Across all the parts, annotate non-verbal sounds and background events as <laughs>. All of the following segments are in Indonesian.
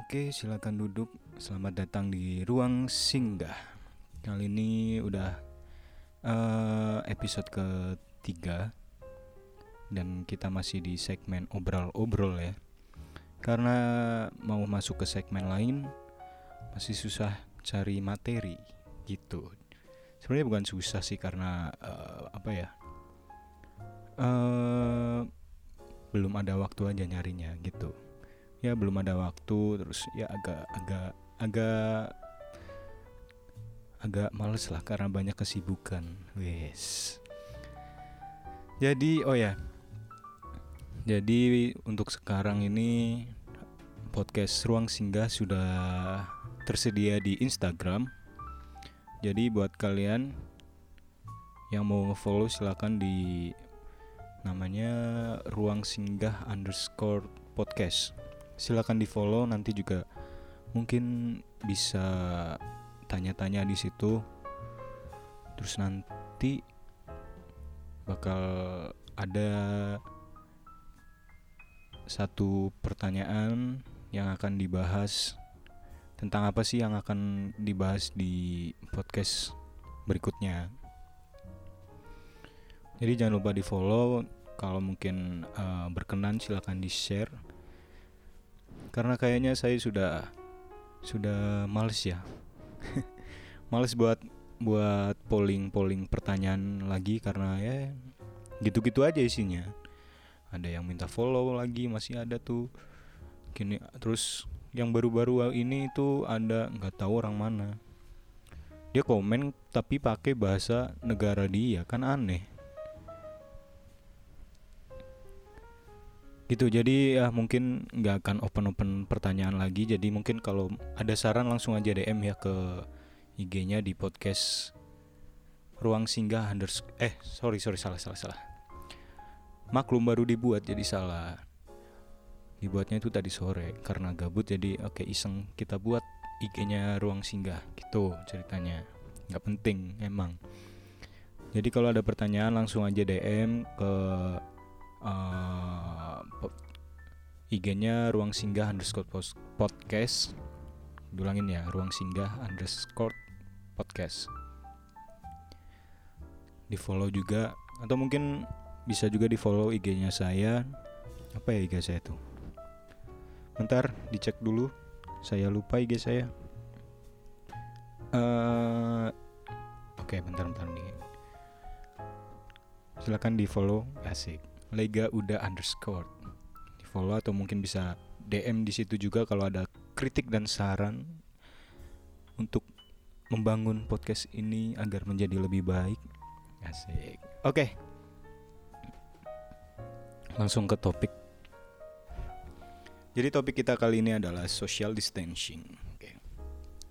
Oke, silakan duduk. Selamat datang di Ruang Singgah. Kali ini udah uh, episode ketiga dan kita masih di segmen obrol-obrol ya. Karena mau masuk ke segmen lain masih susah cari materi gitu. Sebenarnya bukan susah sih karena uh, apa ya? Uh, belum ada waktu aja nyarinya gitu ya belum ada waktu terus ya agak agak agak agak males lah karena banyak kesibukan. Wes. Jadi oh ya. Jadi untuk sekarang ini podcast ruang singgah sudah tersedia di Instagram. Jadi buat kalian yang mau ngefollow silahkan di namanya ruang singgah underscore podcast silakan di follow nanti juga mungkin bisa tanya-tanya di situ. Terus nanti bakal ada satu pertanyaan yang akan dibahas tentang apa sih yang akan dibahas di podcast berikutnya. Jadi jangan lupa di follow kalau mungkin uh, berkenan silahkan di share karena kayaknya saya sudah sudah males ya. <laughs> Males buat buat polling polling pertanyaan lagi karena ya gitu-gitu aja isinya. Ada yang minta follow lagi masih ada tuh. Kini terus yang baru-baru ini tuh ada nggak tahu orang mana. Dia komen tapi pakai bahasa negara dia kan aneh gitu jadi ya mungkin nggak akan open open pertanyaan lagi. Jadi mungkin kalau ada saran langsung aja DM ya ke IG-nya di podcast ruang singgah unders eh sorry sorry salah salah salah. Maklum baru dibuat jadi salah. Dibuatnya itu tadi sore karena gabut jadi oke okay, iseng kita buat IG-nya ruang singgah. Gitu ceritanya. Nggak penting emang. Jadi kalau ada pertanyaan langsung aja DM ke uh, IG-nya ruang singgah underscore podcast. Dulangin ya ruang singgah underscore podcast. Di follow juga atau mungkin bisa juga di follow IG-nya saya. Apa ya IG saya tuh bentar dicek dulu. Saya lupa IG saya. Uh, oke okay, bentar bentar nih. Silakan di follow asik Lega udah underscore di follow atau mungkin bisa DM di situ juga kalau ada kritik dan saran untuk membangun podcast ini agar menjadi lebih baik. Asik. Oke. Langsung ke topik. Jadi topik kita kali ini adalah social distancing. Oke.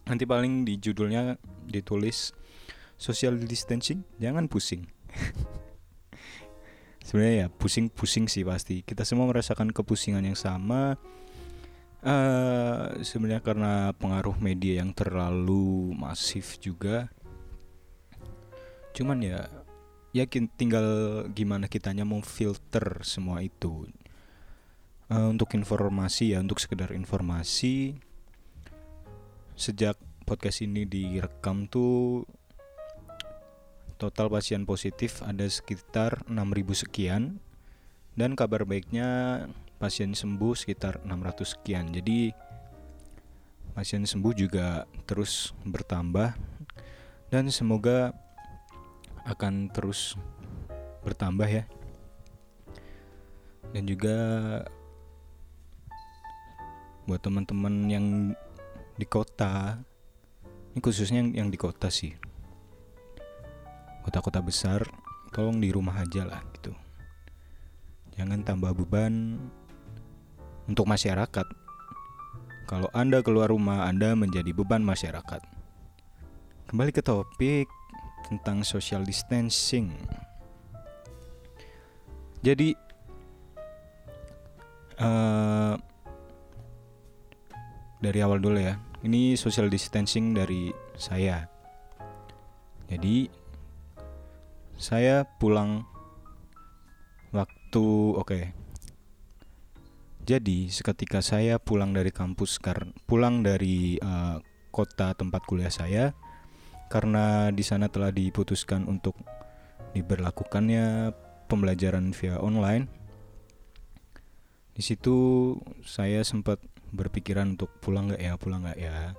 Nanti paling di judulnya ditulis social distancing, jangan pusing. <laughs> sebenarnya ya pusing-pusing sih pasti. Kita semua merasakan kepusingan yang sama. Uh, sebenarnya karena pengaruh media yang terlalu masif juga. Cuman ya yakin tinggal gimana kitanya mau filter semua itu. Uh, untuk informasi ya untuk sekedar informasi sejak podcast ini direkam tuh Total pasien positif ada sekitar 6000 sekian dan kabar baiknya pasien sembuh sekitar 600 sekian. Jadi pasien sembuh juga terus bertambah dan semoga akan terus bertambah ya. Dan juga buat teman-teman yang di kota, ini khususnya yang di kota sih kota-kota besar tolong di rumah aja lah gitu. Jangan tambah beban untuk masyarakat. Kalau anda keluar rumah anda menjadi beban masyarakat. Kembali ke topik tentang social distancing. Jadi uh, dari awal dulu ya ini social distancing dari saya. Jadi saya pulang waktu oke okay. Jadi seketika saya pulang dari kampus karena pulang dari uh, kota tempat kuliah saya karena di sana telah diputuskan untuk diberlakukannya pembelajaran via online. Di situ saya sempat berpikiran untuk pulang nggak ya, pulang nggak ya.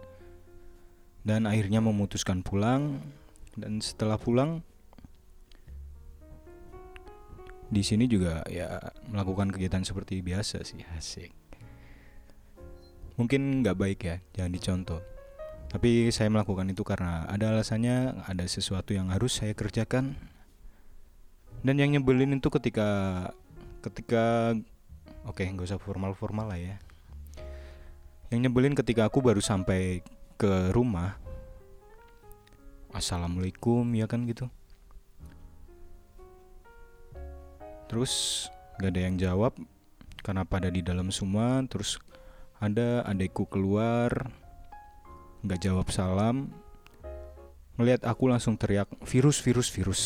Dan akhirnya memutuskan pulang. Dan setelah pulang, di sini juga ya melakukan kegiatan seperti biasa sih, asik. Mungkin nggak baik ya, jangan dicontoh. Tapi saya melakukan itu karena ada alasannya, ada sesuatu yang harus saya kerjakan dan yang nyebelin itu ketika ketika oke okay, nggak usah formal formal lah ya yang nyebelin ketika aku baru sampai ke rumah assalamualaikum ya kan gitu terus gak ada yang jawab karena pada di dalam semua terus ada adekku keluar nggak jawab salam. Melihat aku langsung teriak virus virus virus.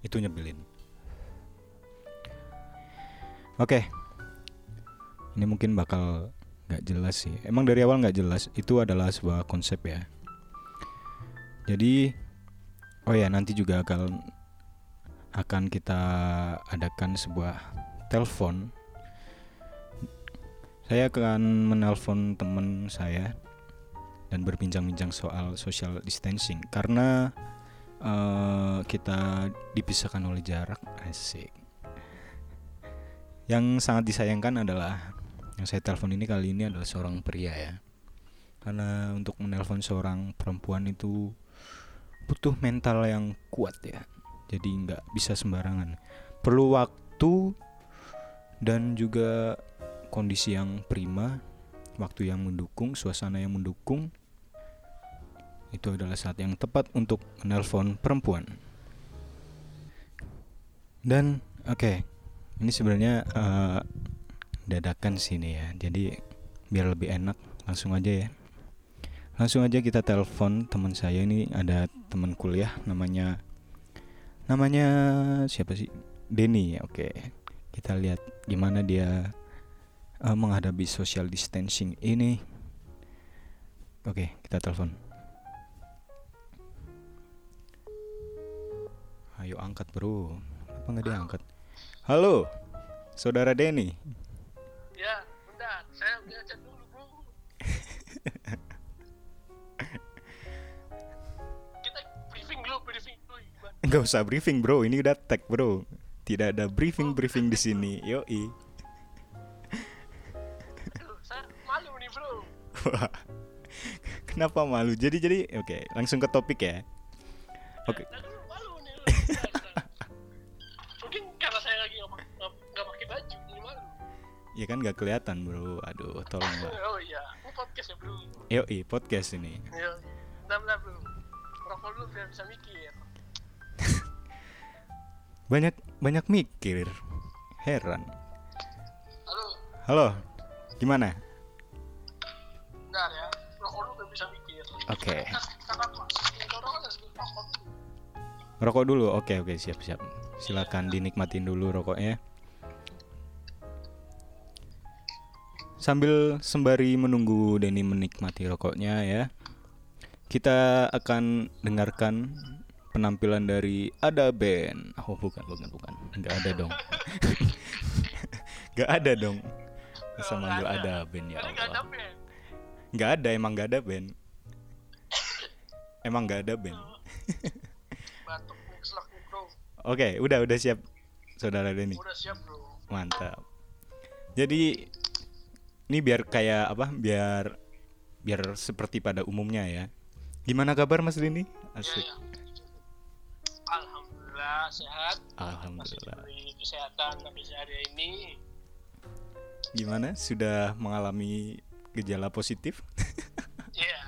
Itu nyebelin. Oke. Ini mungkin bakal nggak jelas sih. Emang dari awal nggak jelas itu adalah sebuah konsep ya jadi oh ya nanti juga akan akan kita adakan sebuah telepon. Saya akan menelpon teman saya dan berbincang-bincang soal social distancing karena uh, kita dipisahkan oleh jarak. Asik. Yang sangat disayangkan adalah yang saya telepon ini kali ini adalah seorang pria ya. Karena untuk menelpon seorang perempuan itu butuh mental yang kuat ya jadi nggak bisa sembarangan perlu waktu dan juga kondisi yang prima waktu yang mendukung suasana yang mendukung itu adalah saat yang tepat untuk menelpon perempuan. Dan oke, okay, ini sebenarnya uh, dadakan sini ya. Jadi biar lebih enak, langsung aja ya. Langsung aja kita telepon teman saya ini ada teman kuliah namanya namanya siapa sih? Denny. Oke. Kita lihat gimana dia uh, menghadapi social distancing ini. Oke, kita telepon. Ayo angkat bro Apa nggak diangkat Halo Saudara Denny Ya bentar Saya udah dulu Enggak usah briefing bro Ini udah tag bro Tidak ada briefing-briefing di sini Yoi Saya malu nih bro Kenapa malu? Jadi jadi oke, okay, langsung ke topik ya. Oke. Okay. Mungkin karena saya lagi nggak pakai baju, ini malu. Ya kan nggak kelihatan bro. Aduh, tolong lah. oh iya, ini podcast ya bro. Yo i podcast ini. Yo, bentar bro. Rokok dulu biar bisa mikir. <laughs> banyak banyak mikir. Heran. Halo. Halo. Gimana? Ya. Rokok dulu biar bisa mikir. Oke. Okay. Rokok dulu. Rokok dulu, oke oke siap siap. Silakan dinikmatin dulu rokoknya. Sambil sembari menunggu Denny menikmati rokoknya ya, kita akan dengarkan penampilan dari ada band. Oh bukan bukan bukan, nggak ada dong, <laughs> nggak ada dong. Bisa manggil ada band ya Allah. Nggak ada emang nggak ada band. Emang nggak ada <laughs> band. oke udah udah siap saudara Denny udah siap bro mantap jadi ini biar kayak apa biar biar seperti pada umumnya ya gimana kabar Mas Denny asik ya, ya. Alhamdulillah sehat. Alhamdulillah. Masih kesehatan sampai hari ini. Gimana? Sudah mengalami gejala positif? Iya.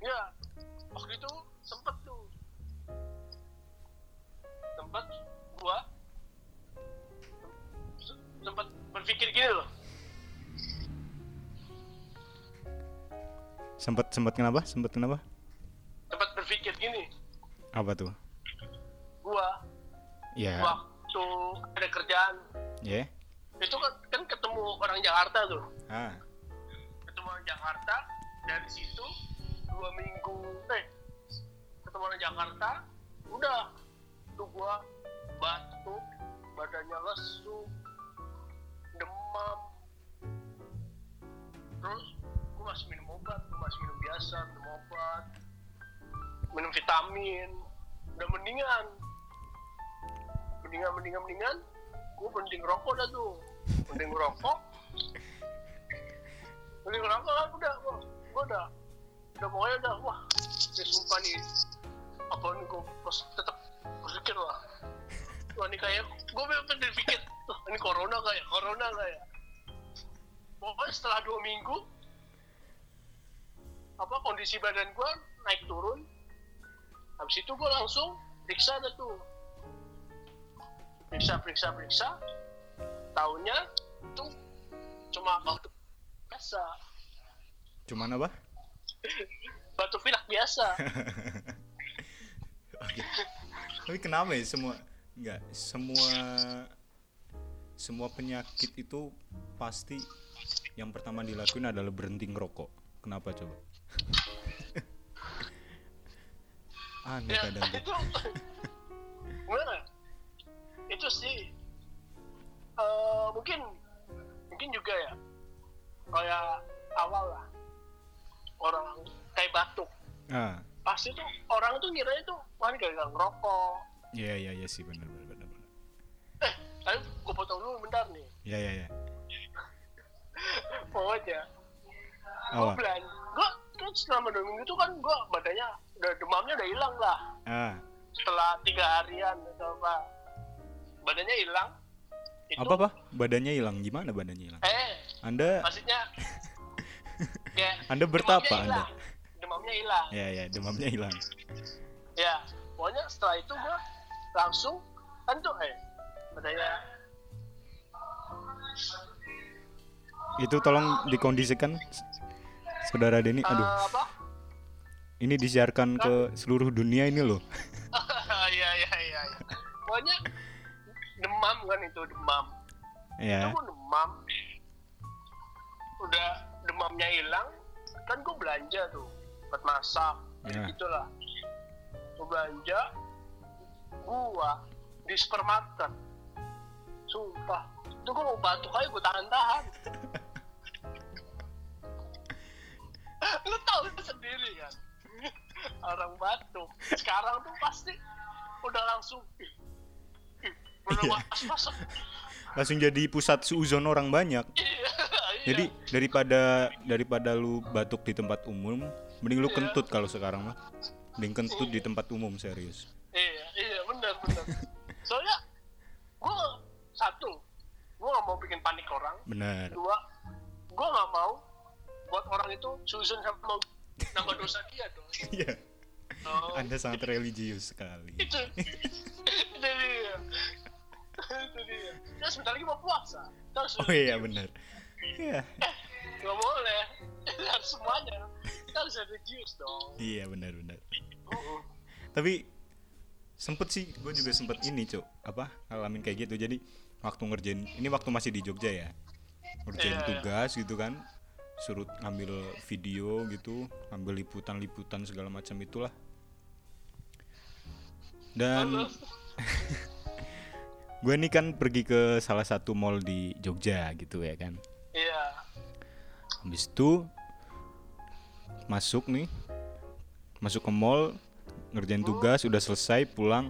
Yeah. Sempat sempat kenapa? Sempat kenapa? Apa tuh? gua Ya. waktu ada kerjaan Ya. itu kan kan ketemu orang Jakarta tuh Ah. ketemu orang Jakarta dari situ dua minggu eh ketemu orang Jakarta udah tuh gua batuk badannya lesu demam terus gua masih minum obat gua masih minum biasa minum obat minum vitamin. Udah mendingan. Mendingan mendingan mendingan gua mending rokok dah tuh. Mending rokok. Mending rokok kan udah gua, gua udah udah pokoknya udah wah saya sumpah nih. Apa nih gua pas tetap berpikir lah. Wah ini kayak gua bener berpikir "Wah, ini corona kayak corona kayak. Pokoknya setelah dua minggu apa kondisi badan gua naik turun habis itu gua langsung periksa dah tuh periksa periksa periksa tahunya itu cuma batuk biasa Cuman apa? <laughs> batuk pilek biasa <laughs> Tapi kenapa ya semua enggak semua semua penyakit itu pasti yang pertama dilakuin adalah berhenti ngerokok. Kenapa coba? Aneh ya kadang <laughs> itu gimana? Itu sih eh, mungkin mungkin juga ya. Kayak awal lah. Orang kayak batuk. Ah, pasti tuh orang tuh ngira itu ini gara-gara ngerokok. Iya iya iya sih benar benar benar. eh tapi gue potong dulu bentar nih. Iya iya iya. <laughs> pokoknya gue belanja gue kan selama dua minggu tuh kan gue badannya udah demamnya udah hilang lah Ah, setelah tiga harian atau apa badannya hilang itu apa apa? Badannya hilang gimana badannya hilang? eh Anda maksudnya <laughs> kayak Anda bertapa, Anda? demamnya hilang ya ya demamnya hilang. ya pokoknya setelah itu gua langsung kan tuh eh badannya Itu tolong dikondisikan Saudara Denny, eh, aduh. apa Ini disiarkan ke seluruh dunia ini loh. <laughs> iya iya iya iya. pokoknya demam kan itu demam itu Ya. gua demam udah demamnya hilang kan gua belanja tuh buat masak Ya. gitulah gua belanja gua di supermarket sumpah itu gua mau batuk aja gua tahan-tahan <laughs> lu tahu sendiri kan orang batuk sekarang tuh pasti udah langsung udah Iya. Langsung jadi pusat suuzon orang banyak. Iya, iya. Jadi daripada daripada lu batuk di tempat umum, mending lu Iya. kentut kalau sekarang mah. Mending kentut di tempat umum serius. iya iya benar benar <laughs> soalnya gua satu gua nggak mau bikin panik orang Benar. dua gua nggak mau buat orang itu susun sama nama dosa dia dong <laughs> Iya. Oh, Anda sangat religius sekali. itu <laughs> itu dia itu dia ya sebentar lagi mau puasa terus Oh iya benar. Iya. nggak boleh <laughs> harus semuanya kita harus religius dong Iya benar benar. Uh-uh. Tapi sempet sih, gue juga sempet ini cuk, apa ngalamin kayak gitu. Jadi waktu ngerjain, ini waktu masih di Jogja ya, ngerjain Iya, iya. tugas gitu kan, suruh ngambil video gitu, ngambil liputan-liputan segala macam itulah. Dan <laughs> gue ini kan pergi ke salah satu mall di Jogja gitu ya kan. iya. Habis itu masuk nih, masuk ke mall, ngerjain tugas, udah selesai, pulang,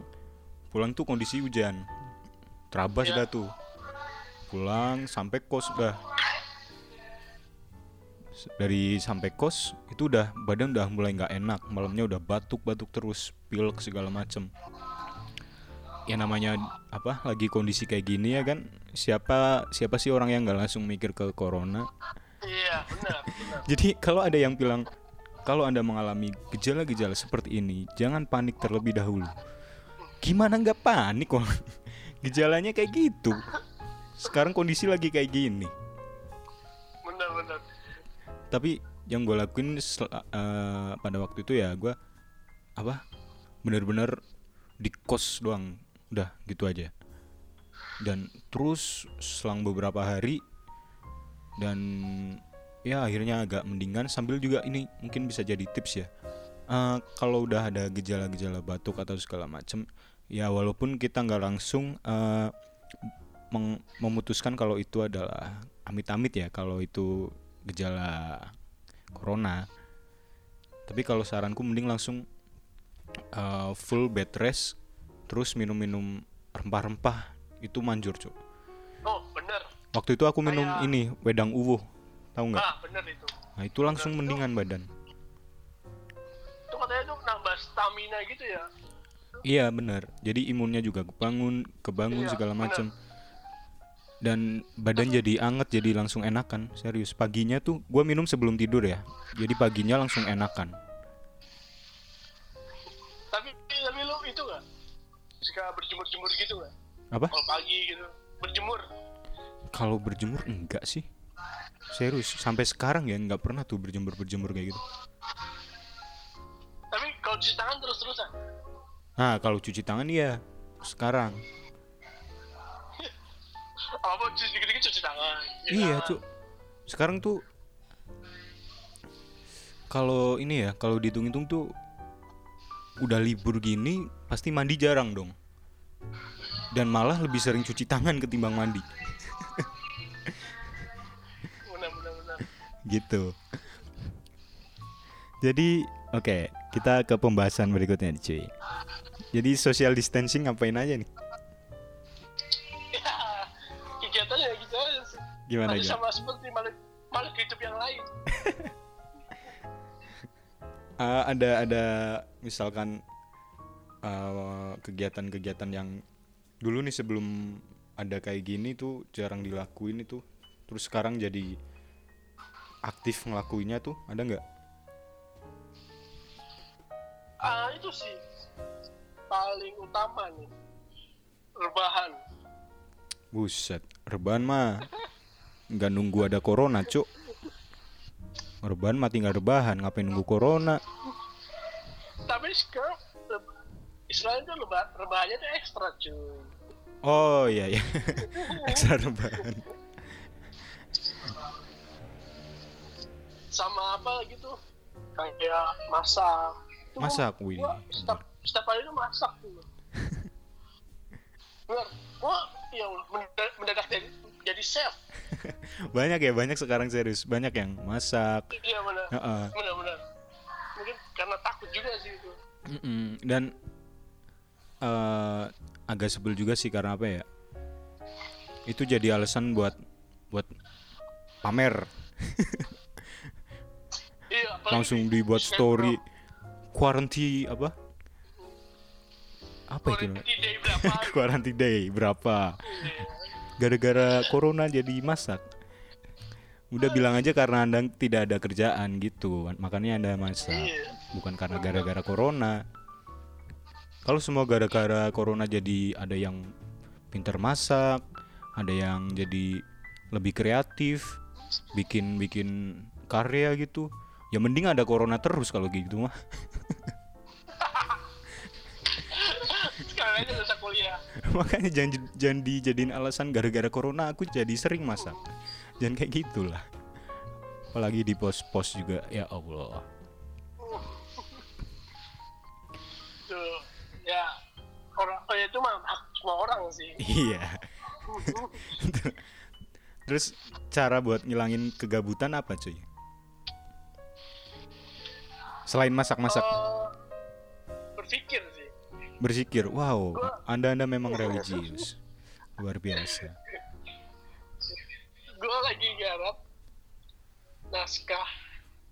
pulang tuh kondisi hujan, terabas Ya. dah tuh, pulang sampai kos udah, S- dari sampai kos itu udah badan udah mulai nggak enak, malamnya udah batuk-batuk terus, pilek segala macem. Ya namanya apa? Lagi kondisi kayak gini ya kan, siapa siapa sih orang yang nggak langsung mikir ke corona? iya benar benar <laughs> Jadi kalau ada yang bilang kalau Anda mengalami gejala-gejala seperti ini, jangan panik terlebih dahulu. Gimana nggak panik kok? <laughs> Gejalanya kayak gitu. Sekarang kondisi lagi kayak gini. benar benar Tapi yang gue lakuin eh, pada waktu itu ya gue apa bener-bener di kos doang. Udah gitu aja. Dan terus selang beberapa hari dan ya akhirnya agak mendingan sambil juga ini mungkin bisa jadi tips ya. Eh, kalau udah ada gejala-gejala batuk atau segala macem ya walaupun kita nggak langsung meng- memutuskan kalau itu adalah amit-amit ya kalau itu gejala corona. Tapi kalau saranku mending langsung eh, full bed rest terus minum-minum rempah-rempah itu manjur cuk. Oh bener. Waktu itu aku minum Kayak- ini wedang uwuh. Tahu nggak? Ah bener itu. Nah itu langsung mendingan badan. itu katanya tuh nambah stamina gitu ya? Iya benar. Jadi imunnya juga kebangun, kebangun Iya, segala macam. Dan badan jadi anget, jadi langsung enakan. Serius. Paginya tuh gua minum sebelum tidur ya. Jadi paginya langsung enakan. tapi tapi lu itu nggak suka berjemur-jemur gitu nggak Apa? kalau pagi gitu berjemur Kalau berjemur enggak sih. Serius. Sampai sekarang ya nggak pernah tuh berjemur berjemur kayak gitu. tapi kalau cuci tangan terus-terusan Nah kalau cuci tangan iya. Sekarang. Apa cuci dikit-dikit cuci tangan cuci Iya tangan. cuk. Sekarang tuh kalau ini ya, kalau dihitung-hitung tuh udah libur gini pasti mandi jarang dong. Dan malah lebih sering cuci tangan ketimbang mandi. <laughs> benar benar benar gitu. Jadi, oke, kita ke pembahasan berikutnya cuy. Jadi social distancing ngapain aja nih? Gimana Masih sama seperti makhluk makhluk hidup yang lain. <laughs> Eh, ada ada misalkan eh, kegiatan-kegiatan yang dulu nih sebelum ada kayak gini tuh jarang dilakuin itu. Terus sekarang jadi aktif ngelakuinnya tuh ada nggak? ah itu sih paling utama nih rebahan. Buset, rebahan mah <laughs> nggak nunggu ada corona cuk. Rebahan mah tinggal rebahan, ngapain nunggu corona? tapi sekarang istilahnya tuh leba, rebahannya tuh ekstra cuy Oh iya iya, <laughs> ekstra rebahan. sama apa gitu kayak masak Tuh, Masak, wih. setiap, setiap hari itu masak tuh bener gua ya mendadak, mendadak jadi, jadi chef <laughs> banyak ya, banyak sekarang serius, banyak yang masak. iya bener Heeh. bener bener mungkin karena takut juga sih itu Mm-mm. Dan eh agak sebel juga sih karena apa ya? Itu jadi alasan buat buat pamer. <laughs> iya Langsung di- dibuat di story quarantine apa? Apa itu? quarantine day berapa <laughs> Quarantine day berapa? Gara-gara corona jadi masak. Udah bilang aja karena Anda tidak ada kerjaan gitu, makanya Anda masak. iya bukan karena gara-gara corona. Kalau semua gara-gara corona jadi ada yang pinter masak, ada yang jadi lebih kreatif, bikin bikin karya gitu. Ya mending ada corona terus kalau gitu mah. <laughs> <laughs> Makanya jangan jangan dijadiin alasan gara-gara corona aku jadi sering masak. Jangan kayak gitulah. Apalagi di pos-pos juga ya Allah. ya orang oh, ya itu mah semua orang sih <laughs> Iya. <laughs> Terus cara buat ngilangin kegabutan apa cuy? Selain masak-masak, Eh, berpikir berzikir. Wow, anda-anda memang religius. Luar biasa. gue lagi garap naskah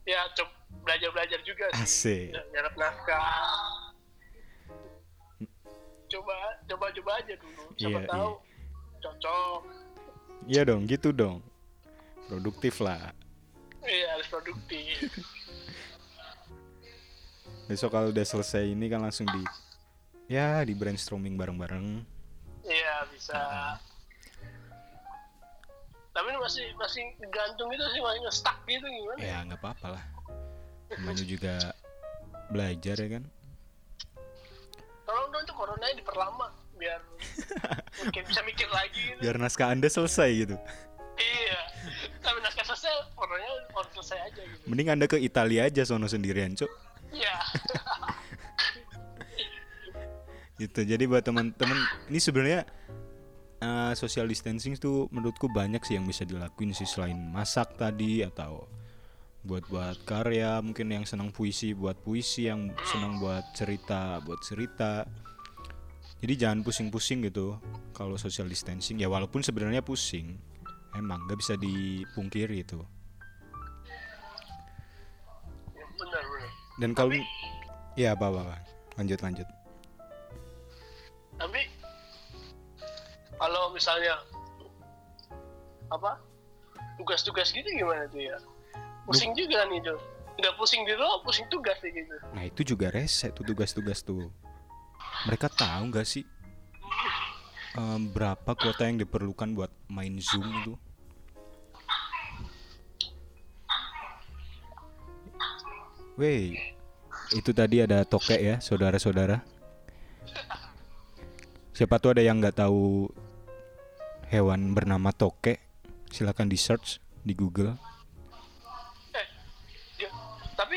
ya coba belajar belajar juga sih Asik. Garap naskah coba coba coba aja dulu siapa Iya, tahu cocok Iya dong, gitu dong. Produktif lah. iya harus produktif <laughs> Besok kalau udah selesai ini kan langsung di ya di brainstorming bareng-bareng. iya bisa. Tapi ini masih masih gantung gitu sih masih stuck gitu gimana? Ya nggak apa-apa lah. Namanya juga belajar ya kan? Tolong dong tuh coronanya diperlama biar mungkin bisa mikir lagi gitu. Biar naskah anda selesai gitu. Iya. Tapi naskah selesai coronanya selesai aja gitu. Mending anda ke Italia aja sono sendirian cok iya <laughs> gitu. Jadi buat teman-teman ini sebenarnya uh, social distancing tuh menurutku banyak sih yang bisa dilakuin sih selain masak tadi atau buat buat karya mungkin yang senang puisi buat puisi yang senang buat cerita buat cerita. Jadi jangan pusing-pusing gitu kalau social distancing. Ya walaupun sebenarnya pusing emang nggak bisa dipungkiri itu. Dan kalau ya apa apa lanjut lanjut tapi kalau misalnya apa tugas-tugas gitu gimana tuh ya pusing juga nih tuh nggak pusing di pusing tugas sih gitu Nah itu juga rese tuh tugas-tugas tuh. Mereka tahu nggak sih em, berapa kuota yang diperlukan buat main zoom itu? Wey, itu tadi ada tokek ya, saudara-saudara. Siapa tuh ada yang nggak tahu hewan bernama tokek? Silakan di search di Google. eh dia, tapi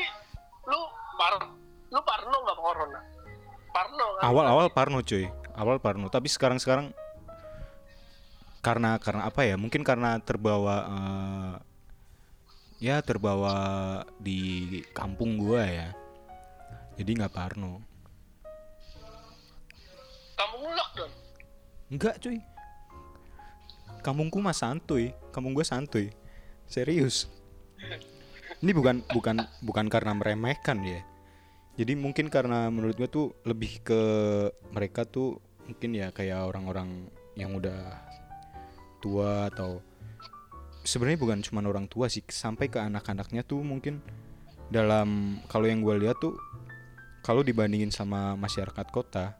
lu par lu parno nggak corona? Parno kan? Awal-awal Parno cuy. Awal Parno. Tapi sekarang-sekarang karena karena apa ya? Mungkin karena terbawa eh, ya terbawa di kampung gua ya. Jadi nggak Parno lockdown enggak cuy. Kampungku mah santuy. Kampung gua santuy. Serius. Ini bukan bukan bukan karena meremehkan ya jadi mungkin karena menurut gue tuh lebih ke mereka tuh mungkin ya kayak orang-orang yang udah tua atau sebenarnya bukan cuma orang tua sih sampai ke anak-anaknya tuh mungkin dalam kalau yang gue lihat tuh kalau dibandingin sama masyarakat kota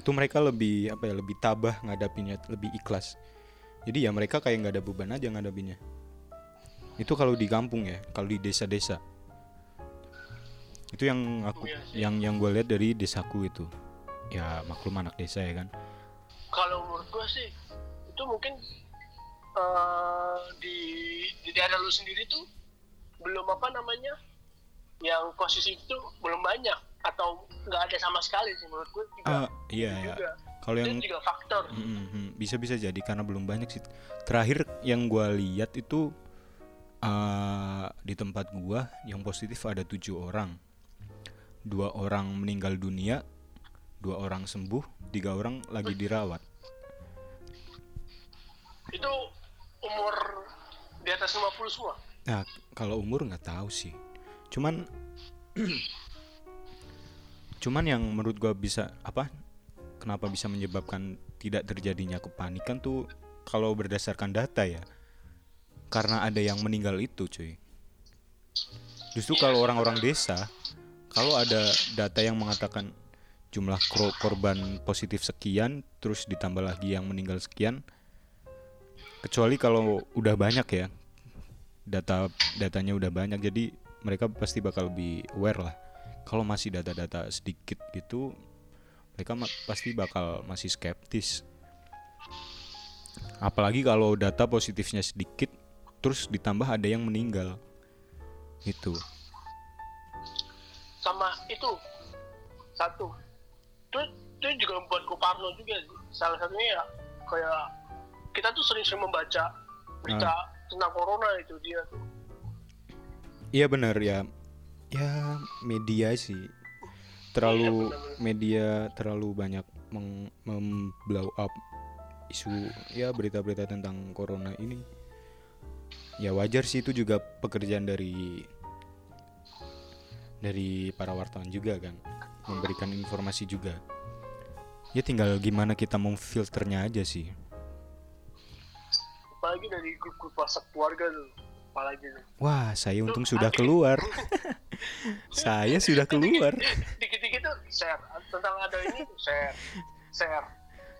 itu mereka lebih apa ya lebih tabah ngadapinya lebih ikhlas. Jadi ya mereka kayak nggak ada beban aja ngadapinnya. Itu kalau di kampung ya kalau di desa-desa. Itu yang aku Iya sih. yang yang gue lihat dari desaku itu. Ya maklum anak desa ya kan. Kalau menurut gua sih itu mungkin eh, di di daerah lu sendiri tuh belum apa namanya yang posisi itu belum banyak atau nggak ada sama sekali sih menurut gua juga. Ah, iya ya juga. Kalau yang juga faktor. Mm, mm, mm. bisa bisa jadi karena belum banyak sih. Terakhir yang gua lihat itu eh, di tempat gua yang positif ada tujuh orang. Dua orang meninggal dunia dua orang sembuh tiga orang lagi dirawat. Itu umur di atas 50 semua? Nah kalau umur nggak tahu sih. Cuman <clears throat> cuman yang menurut gua bisa apa kenapa bisa menyebabkan tidak terjadinya kepanikan tuh kalau berdasarkan data ya. Karena ada yang meninggal itu cuy. Justru kalau orang-orang desa kalau ada data yang mengatakan jumlah korban positif sekian terus ditambah lagi yang meninggal sekian kecuali kalau udah banyak ya data datanya udah banyak jadi mereka pasti bakal lebih aware lah kalau masih data-data sedikit gitu mereka ma- pasti bakal masih skeptis. Apalagi kalau data positifnya sedikit terus ditambah ada yang meninggal. Itu sama itu satu. Itu itu juga membuat gue parno juga sih. Salah satunya ya kayak kita tuh sering-sering membaca berita tentang corona itu dia tuh. Iya benar ya ya media sih. Terlalu media terlalu banyak meng, blow up isu ya berita-berita tentang corona ini. Ya wajar sih itu juga pekerjaan dari dari para wartawan juga kan memberikan informasi juga. Ya tinggal gimana kita memfilternya aja sih. Apalagi dari grup-grup WhatsApp keluarga tuh apalagi tuh. Wah saya untung sudah keluar <laughs> saya sudah keluar. dikit-dikit tuh share. Tentang ada ini share. Share.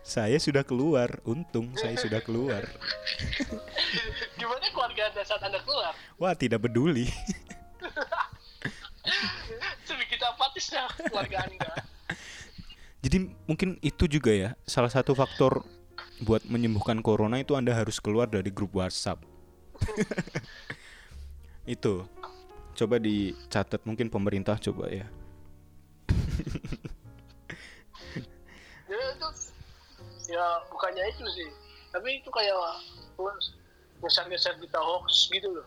Saya sudah keluar. Untung saya sudah keluar. Gimana keluarga anda saat anda keluar? wah tidak peduli. Sedikit apatis ya keluarga anda. jadi mungkin itu juga ya. Salah satu faktor buat menyembuhkan corona itu anda harus keluar dari grup WhatsApp. <laughs> Itu coba dicatat mungkin pemerintah coba ya Ya itu ya bukannya itu sih. Tapi itu kayak ngeser-ngeser berita hoax gitu loh.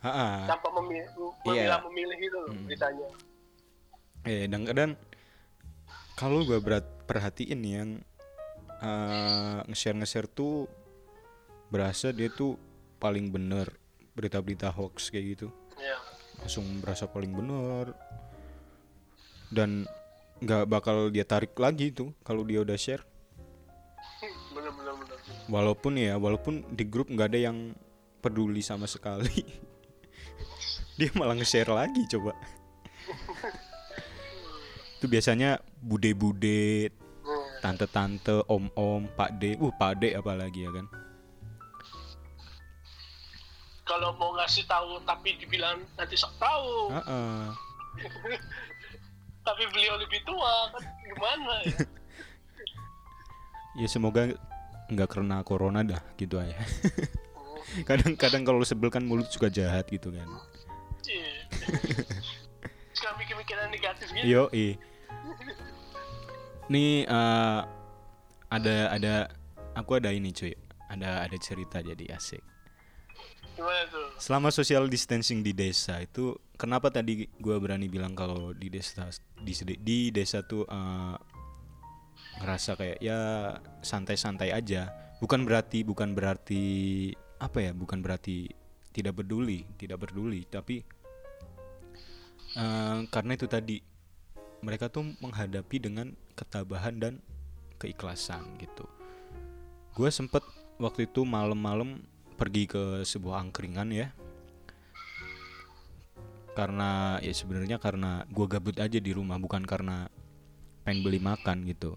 Ha-ha. Tanpa memilih, Iya. memilih gitu loh Hmm. beritanya. Eh, dan kadang kalau gue berat perhatiin yang eh, nge-share nge-share tuh berasa dia tuh paling bener berita-berita hoax kayak gitu Iya. Langsung berasa paling bener dan nggak bakal dia tarik lagi tuh kalau dia udah share Bener bener bener. walaupun ya walaupun di grup nggak ada yang peduli sama sekali <laughs> dia malah nge-share lagi coba <laughs> itu biasanya bude-bude Hmm. tante-tante, om-om, pak de, uh pak de apalagi ya kan? Kalau mau ngasih tahu tapi dibilang nanti sok tahu. Heeh. <laughs> Tapi beliau lebih tua kan gimana ya? <laughs> Ya semoga nggak kena corona dah gitu aja. Hmm. <laughs> Kadang-kadang kalau sebel kan mulut juga jahat gitu kan. Iya. Sekarang mikir-mikiran negatif gitu. Yo Nih eh, ada ada aku ada ini cuy. Ada ada cerita jadi asik. Selama social distancing di desa itu kenapa tadi gua berani bilang kalau di desa di, di desa tuh eh, ngerasa kayak ya santai-santai aja. Bukan berarti bukan berarti apa ya? Bukan berarti tidak peduli, tidak peduli, tapi eh, karena itu tadi mereka tuh menghadapi dengan ketabahan dan keikhlasan gitu. Gue sempet waktu itu malam-malam pergi ke sebuah angkringan ya. Karena ya sebenarnya karena gue gabut aja di rumah bukan karena pengen beli makan gitu.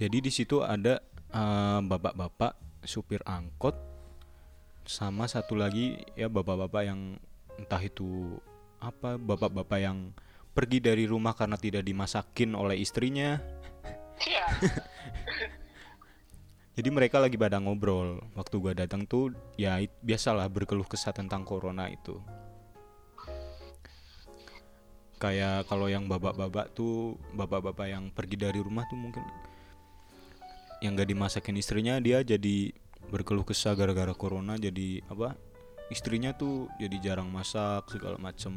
Jadi di situ ada eh, bapak-bapak supir angkot sama satu lagi ya bapak-bapak yang entah itu apa bapak-bapak yang pergi dari rumah karena tidak dimasakin oleh istrinya Iya. <laughs> Jadi mereka lagi pada ngobrol. Waktu gua datang tuh ya biasalah berkeluh kesah tentang corona itu. Kayak kalau yang babak-babak tuh bapak-bapak yang pergi dari rumah tuh mungkin yang gak dimasakin istrinya dia jadi berkeluh kesah gara-gara corona jadi apa istrinya tuh jadi jarang masak segala macem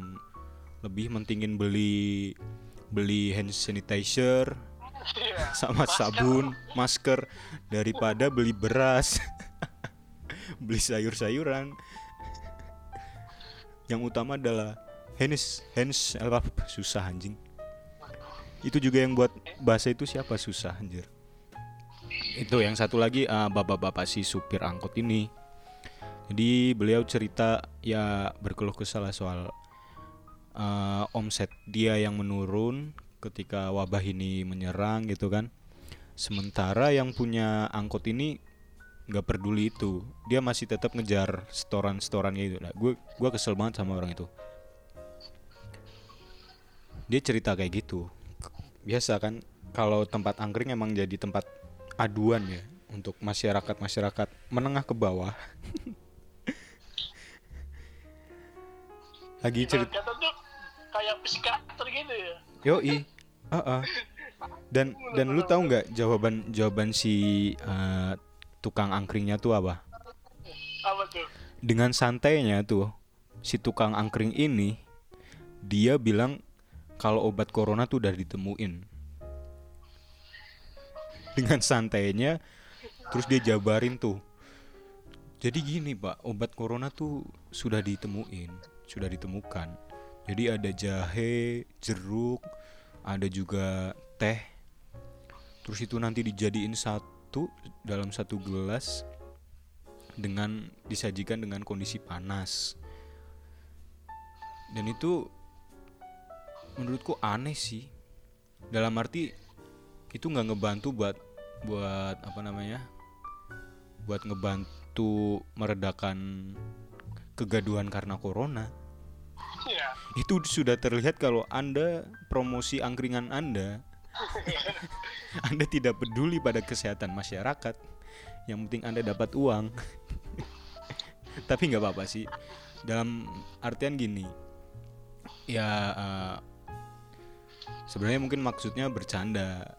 lebih mentingin beli beli hand sanitizer Iya. sama sabun, masker daripada beli beras, <laughs> beli sayur-sayuran. Yang utama adalah hands, hands apa susah anjing. Itu juga yang buat bahasa itu siapa susah anjir. Itu yang satu lagi eh, bapak-bapak si supir angkot ini. Jadi beliau cerita ya berkeluh kesah soal eh, omset dia yang menurun ketika wabah ini menyerang gitu kan. Sementara yang punya angkot ini nggak peduli itu, dia masih tetap ngejar setoran-setoran gitu. Nah, gue gue kesel banget sama orang itu. Dia cerita kayak gitu. Biasa kan kalau tempat angkring emang jadi tempat aduan ya untuk masyarakat-masyarakat menengah ke bawah. <laughs> Lagi cerita kayak psikiater gitu ya. Yoi. Heeh. <laughs> Dan dan lu tahu nggak jawaban jawaban si eh, tukang angkringnya tuh apa? Apa tuh? Dengan santainya tuh si tukang angkring ini dia bilang kalau obat corona tuh udah ditemuin. Dengan santainya terus dia jabarin tuh. Jadi gini, Pak, obat corona tuh sudah ditemuin, sudah ditemukan. Jadi ada jahe, jeruk, ada juga teh. Terus itu nanti dijadiin satu dalam satu gelas dengan disajikan dengan kondisi panas. Dan itu menurutku aneh sih. Dalam arti itu nggak ngebantu buat buat apa namanya buat ngebantu meredakan kegaduhan karena corona Iya. itu sudah terlihat kalau anda promosi angkringan anda. <laughs> Anda tidak peduli pada kesehatan masyarakat. Yang penting anda dapat uang. <laughs> Tapi nggak apa-apa sih. Dalam artian gini. Ya eh, sebenarnya mungkin maksudnya bercanda.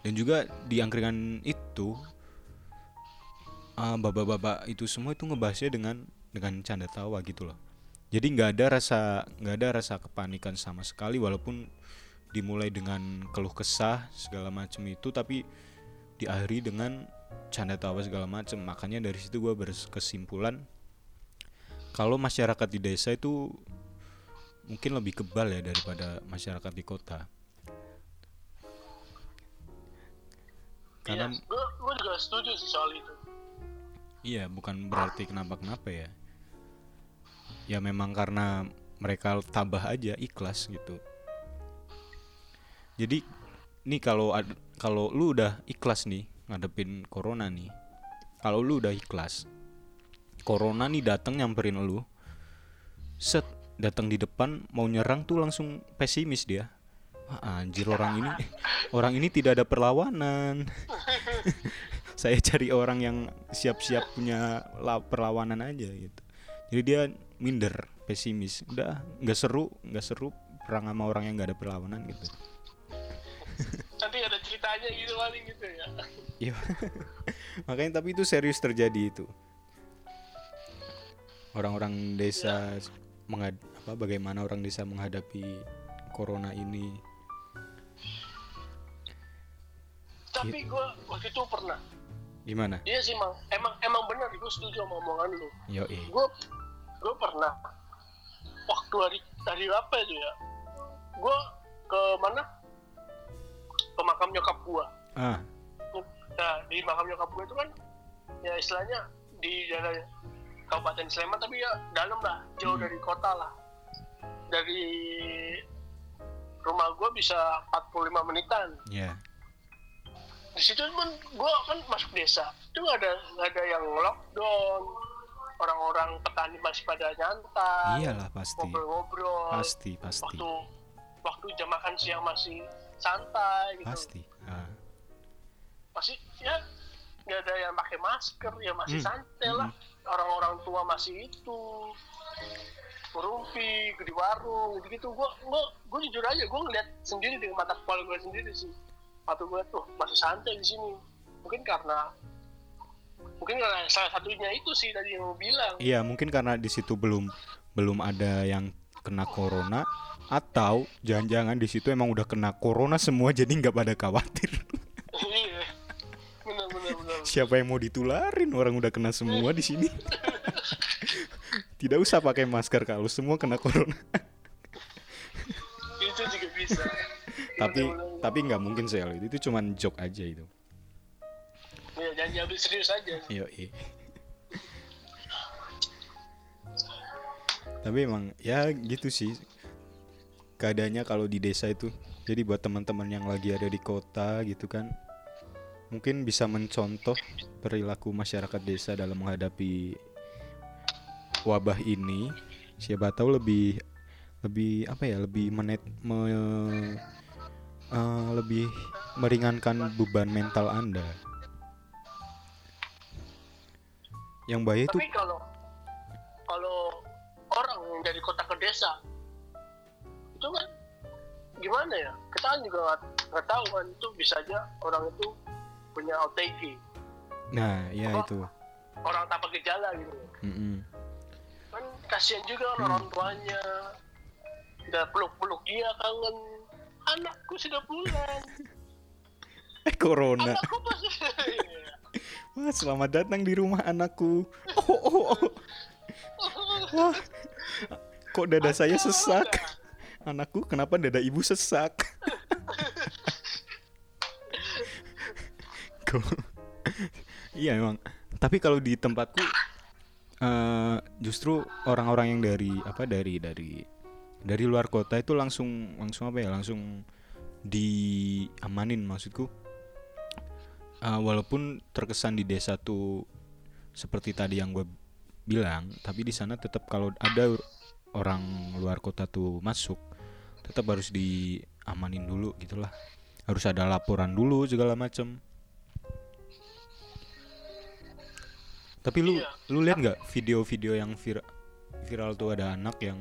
Dan juga di angkringan itu eh, bapak-bapak itu semua itu ngebahasnya dengan dengan canda tawa gitu loh jadi nggak ada rasa nggak ada rasa kepanikan sama sekali walaupun dimulai dengan keluh kesah segala macam itu tapi diakhiri dengan canda tawa segala macam makanya dari situ gue berkesimpulan kalau masyarakat di desa itu mungkin lebih kebal ya daripada masyarakat di kota karena Iya. Gue juga setuju sih soal itu. Iya, bukan berarti kenapa-kenapa ya. Ya memang karena mereka tabah aja ikhlas gitu. Jadi nih kalau kalau lu udah ikhlas nih ngadepin corona nih. Kalau lu udah ikhlas. Corona nih datang nyamperin lu. Set datang di depan mau nyerang tuh langsung pesimis dia. Wah, anjir orang ini <laughs> orang ini tidak ada perlawanan. <laughs> saya cari orang yang siap-siap punya la- perlawanan aja gitu jadi dia minder pesimis udah nggak seru nggak seru perang sama orang yang nggak ada perlawanan gitu <laughs> Nanti ada ceritanya gitu paling gitu ya. Iya. <laughs> makanya tapi itu serius terjadi itu orang-orang desa menghad apa bagaimana orang desa menghadapi corona ini Tapi gue waktu itu pernah. gimana Iya sih mang. Emang emang benar gue setuju sama omongan lu. yo Gue gue pernah waktu hari hari apa itu ya? Gue ke mana? Ke makam nyokap gue. ah Nah di makam nyokap gue itu kan ya istilahnya di daerah Kabupaten Sleman tapi ya dalam lah jauh Hmm. dari kota lah dari rumah gue bisa 45 menitan ya di situ pun gue kan masuk desa itu nggak ada ada yang lockdown orang-orang petani masih pada nyantai iyalah pasti. ngobrol-ngobrol. Pasti pasti. Waktu waktu jam makan siang masih santai gitu. Pasti ah. masih ya nggak ada yang pakai masker ya masih Hmm. santai lah. Orang-orang tua masih itu merumpi di warung gitu gitu gue gue gue jujur aja gue ngeliat sendiri dengan mata kepala gue sendiri sih. Waktu gue tuh masih santai di sini. Mungkin karena mungkin karena salah satunya itu sih tadi yang lu bilang. Iya mungkin karena di situ belum belum ada yang kena corona atau jangan-jangan di situ emang udah kena corona semua jadi nggak pada khawatir. <laughs> Iya. Benar benar benar. Siapa yang mau ditularin? Orang udah kena semua di sini. <laughs> Tidak usah pakai masker kalau semua kena corona. Itu juga bisa. Tapi Benar-benar. tapi nggak mungkin sih itu itu cuman joke aja itu jangan diambil serius aja Iya, Tapi emang ya gitu sih keadaannya kalau di desa itu. Jadi buat teman-teman yang lagi ada di kota gitu kan, mungkin bisa mencontoh perilaku masyarakat desa dalam menghadapi wabah ini. Siapa tahu lebih lebih apa ya lebih menet me- eh, lebih meringankan beban mental anda. Yang bahaya itu tapi kalau kalau orang yang dari kota ke desa itu kan gimana ya kita kan juga nggak tahu kan itu bisa aja orang itu punya OTG Nah, ya Apa? itu. orang tanpa gejala gitu Mm-mm. kan kasihan juga Hmm. orang tuanya udah peluk-peluk dia kangen anakku sudah pulang <laughs> Eh, corona. anakku pasti <laughs> Wah, selamat datang di rumah anakku. Oh, oh, oh. Wah, kok dada saya sesak? Anakku, kenapa dada ibu sesak? <laughs> Iya emang. Tapi kalau di tempatku eh, justru orang-orang yang dari apa dari dari dari luar kota itu langsung langsung apa ya langsung diamanin maksudku Uh, walaupun terkesan di desa tuh seperti tadi yang gue bilang tapi di sana tetap kalau ada orang luar kota tuh masuk tetap harus diamanin dulu gitulah. Harus ada laporan dulu segala macem. Tapi lu Iya. lu lihat nggak video-video yang viral viral tuh ada anak yang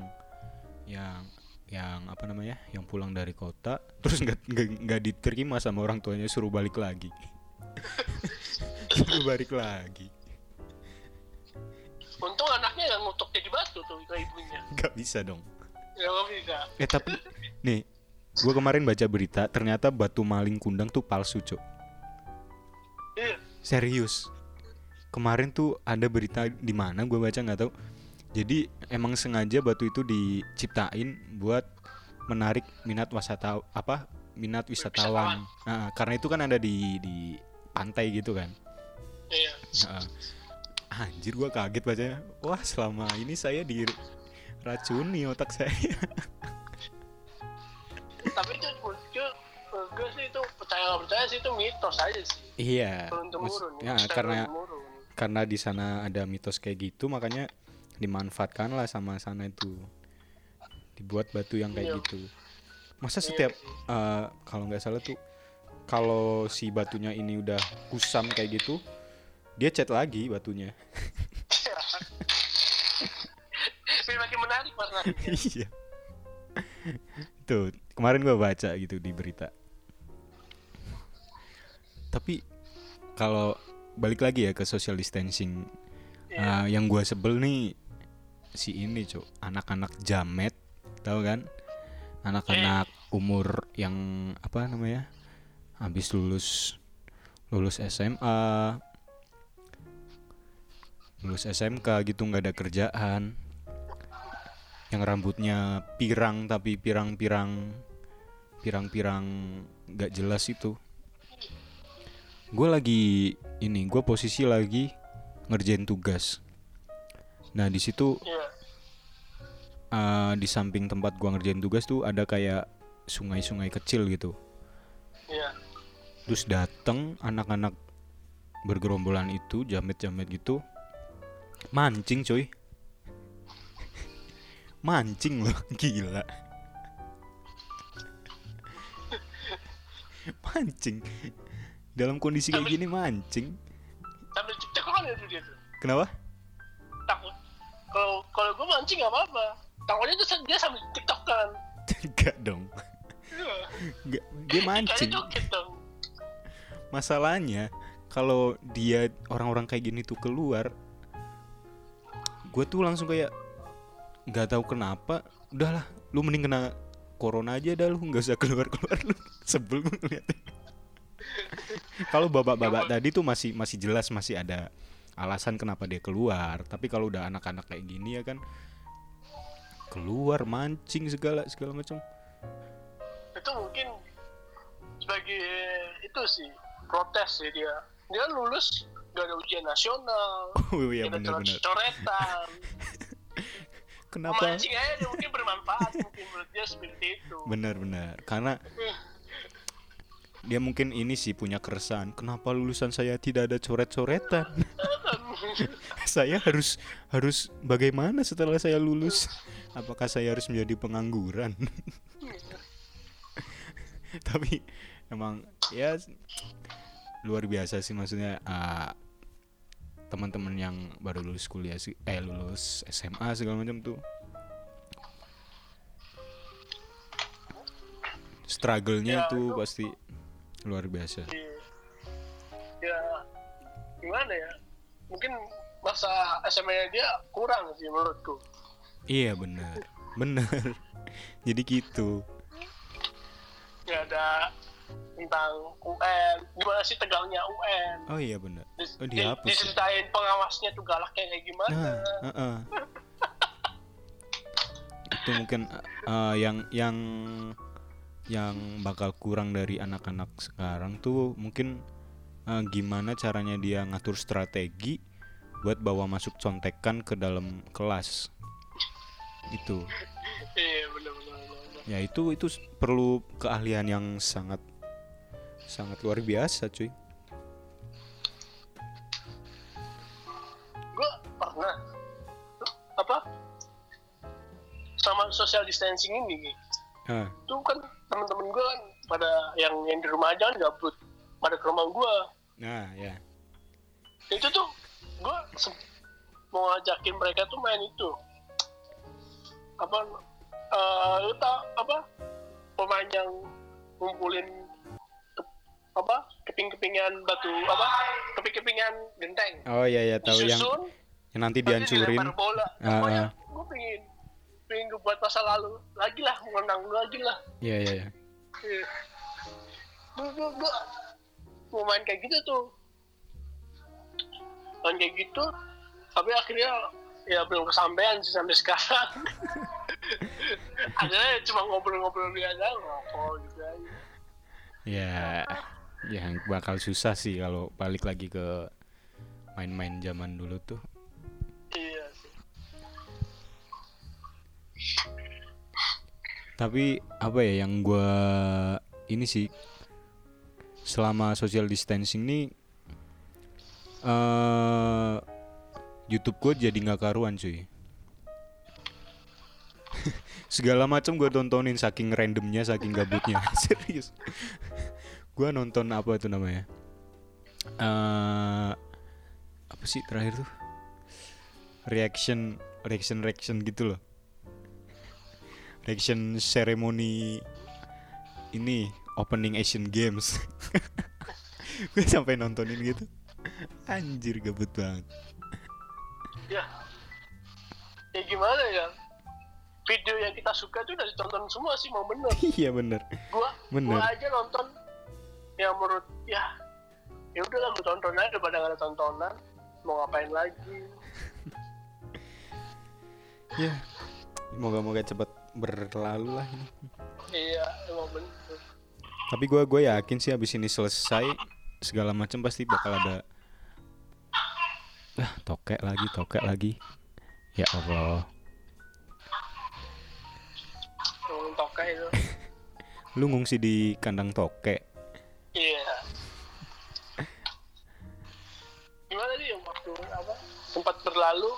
yang yang apa namanya yang pulang dari kota terus nggak nggak diterima sama orang tuanya suruh balik lagi suruh balik lagi. Untung anaknya yang ngutuk jadi batu tuh ke ibunya. Nggak bisa dong. Ya nggak bisa. Eh tapi nih gue kemarin baca berita ternyata batu maling kundang tuh palsu cok iya. Serius. Kemarin tuh ada berita di mana gue baca nggak tahu. Jadi emang sengaja batu itu diciptain buat menarik minat wisata apa minat wisatawan. Nah, karena itu kan ada di di pantai gitu kan. Iya. Nah, anjir gue kaget bacanya. Wah selama ini saya diracuni otak saya. <laughs> Tapi itu gue sih itu percaya nggak percaya sih itu mitos aja sih. Iya. Turun temurun ya, karena karena di sana ada mitos kayak gitu makanya dimanfaatkan lah sama sana itu. Dibuat batu yang kayak Iya. gitu. Masa setiap eh, kalau nggak salah tuh kalau si batunya ini udah kusam kayak gitu dia cat lagi batunya. Biar makin menarik <laughs> iya. Tuh kemarin gua baca gitu di berita. Tapi kalau balik lagi ya ke social distancing Iya. Ah, yang gua sebel nih si ini cuk. Anak-anak jamet tahu kan? Anak-anak umur yang apa namanya habis lulus lulus SMA lulus SMK gitu nggak ada kerjaan. Yang rambutnya pirang tapi pirang-pirang pirang-pirang nggak jelas itu. Gue lagi ini gue posisi lagi ngerjain tugas. Nah di situ eh, di samping tempat gua ngerjain tugas tuh ada kayak sungai-sungai kecil gitu. Iya terus dateng anak-anak bergerombolan itu jamet-jamet gitu. Mancing coy. <laughs> Mancing loh gila. <laughs> Mancing. Dalam kondisi kayak gini mancing. Sambil cekcokan itu dia tuh. Kenapa? Takut. Kalau kalau gue mancing nggak apa-apa. Takutnya tuh dia sambil tiktokan <laughs> enggak dong. Iya. enggak dia mancing. Kayaknya joget dong masalahnya kalau dia orang-orang kayak gini tuh keluar gue tuh langsung kayak nggak tahu kenapa udahlah lu mending kena corona aja dah lu nggak usah keluar keluar lu. <laughs> Sebel ngeliatnya. Kalau babak-babak tadi tuh masih masih jelas masih ada alasan kenapa dia keluar. Tapi kalau udah anak-anak kayak gini ya kan keluar mancing segala segala macam. Itu mungkin sebagai itu sih protes sih dia. Dia lulus gak ada ujian nasional <laughs> oh iya tidak benar-benar coretan. <laughs> Kenapa? Mancing aja dia mungkin bermanfaat mungkin menurut dia seperti itu. Benar-benar karena dia mungkin ini sih punya keresahan. Kenapa lulusan saya tidak ada coret-coretan? <laughs> Saya harus harus bagaimana setelah saya lulus? Apakah saya harus menjadi pengangguran? Tapi emang ya luar biasa sih maksudnya ah, teman-teman yang baru lulus kuliah sih eh lulus SMA segala macam tuh. Struggle-nya Ya, itu itu- pasti luar biasa. Iya. ya gimana ya? Mungkin masa SMA dia kurang sih menurutku. Iya benar. Benar. <laughs> Jadi gitu. Nggak ada tentang UN gimana sih tegangnya UN oh iya benar Oh, di- dihapus ya? diceritain pengawasnya tuh galaknya kayak gimana? Nah, heeh. itu mungkin eh, yang yang yang bakal kurang dari anak-anak sekarang tuh mungkin eh, gimana caranya dia ngatur strategi buat bawa masuk contekan ke dalam kelas. Itu. Iya ya itu itu perlu keahlian yang sangat sangat luar biasa cuy. Gue pernah. Apa? Sama social distancing ini. Ah. Itu kan temen-temen gue kan pada yang yang di rumah aja kan gabut. Pada ke rumah gue nah ya. Itu tuh gue mau ngajakin mereka tuh main itu. Apa eh lu tau apa? Pemain yang ngumpulin apa keping-kepingan batu apa keping-kepingan genteng. Oh ya ya tahu yang yang nanti dihancurin. bola. Ah, pokoknya ah. gue pengen pengen gue buat masa lalu lagi lah menang lagi lah. Ya ya ya Iya. gue gue gue mau main kayak gitu tuh. Main kayak gitu tapi akhirnya ya belum kesampaian sih sampai sekarang. <laughs> Akhirnya cuma ngobrol-ngobrol biasa ngokol gitu aja. Ya ya bakal susah sih kalau balik lagi ke main-main zaman dulu tuh. Iya sih. Tapi apa ya yang gua ini sih selama social distancing nih eh YouTube gue jadi nggak karuan cuy. <laughs> Segala macam gue tontonin saking randomnya saking gabutnya. <laughs> Serius gue nonton apa itu namanya? Eh apa sih terakhir tuh? Reaction reaction reaction gitu loh. Reaction ceremony ini opening Asian Games. <laughs> Gue sampai nontonin gitu. Anjir gabut banget. Ya. Ya gimana ya? Video yang kita suka tuh udah ditonton semua sih mau bener. <laughs> Iya bener. Gua Bener. gua aja nonton yang menurut ya ya udah lah gua tonton aja daripada nggak ada tontonan. Mau ngapain lagi? <laughs> Ya moga-moga cepet berlalu lah ini. Iya emang bener. Tapi gue gue yakin sih abis ini selesai segala macam pasti bakal ada ah tokek lagi tokek lagi. Ya Allah. <laughs> Lu ngungsi di kandang tokek sempat berlalu.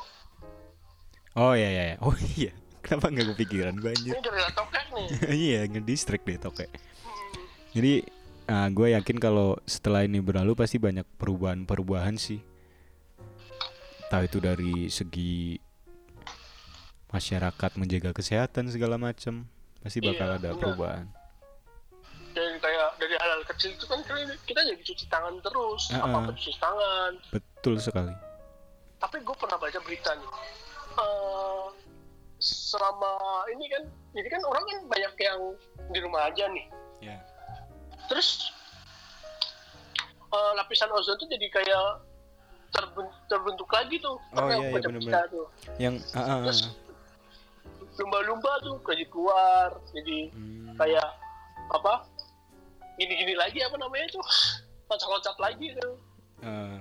Oh ya ya ya. oh iya. Kenapa nggak kepikiran? Gue anjir ini gara-gara tokek nih. <laughs> Iya ngedistract deh tokek. Hmm, jadi gue yakin kalau setelah ini berlalu pasti banyak perubahan-perubahan sih. Tahu itu dari segi masyarakat menjaga kesehatan segala macam pasti bakal Iya, ada benar. perubahan. Dari kayak dari hal-hal kecil itu kan kita- jadi cuci tangan terus. Ah, apa apa ah. cuci tangan. Betul sekali tapi gue pernah baca berita nih Eh, selama ini kan jadi kan orang kan banyak yang di rumah aja nih. Ya terus eh, lapisan ozon tuh jadi kayak terben- terbentuk lagi tuh. Oh, iya, iya, berita tuh. Yang ah, ah. terus lumba-lumba tuh jadi keluar jadi Hmm, kayak apa gini-gini lagi apa namanya tuh? <laughs> Loncat-loncat lagi tuh. Ah,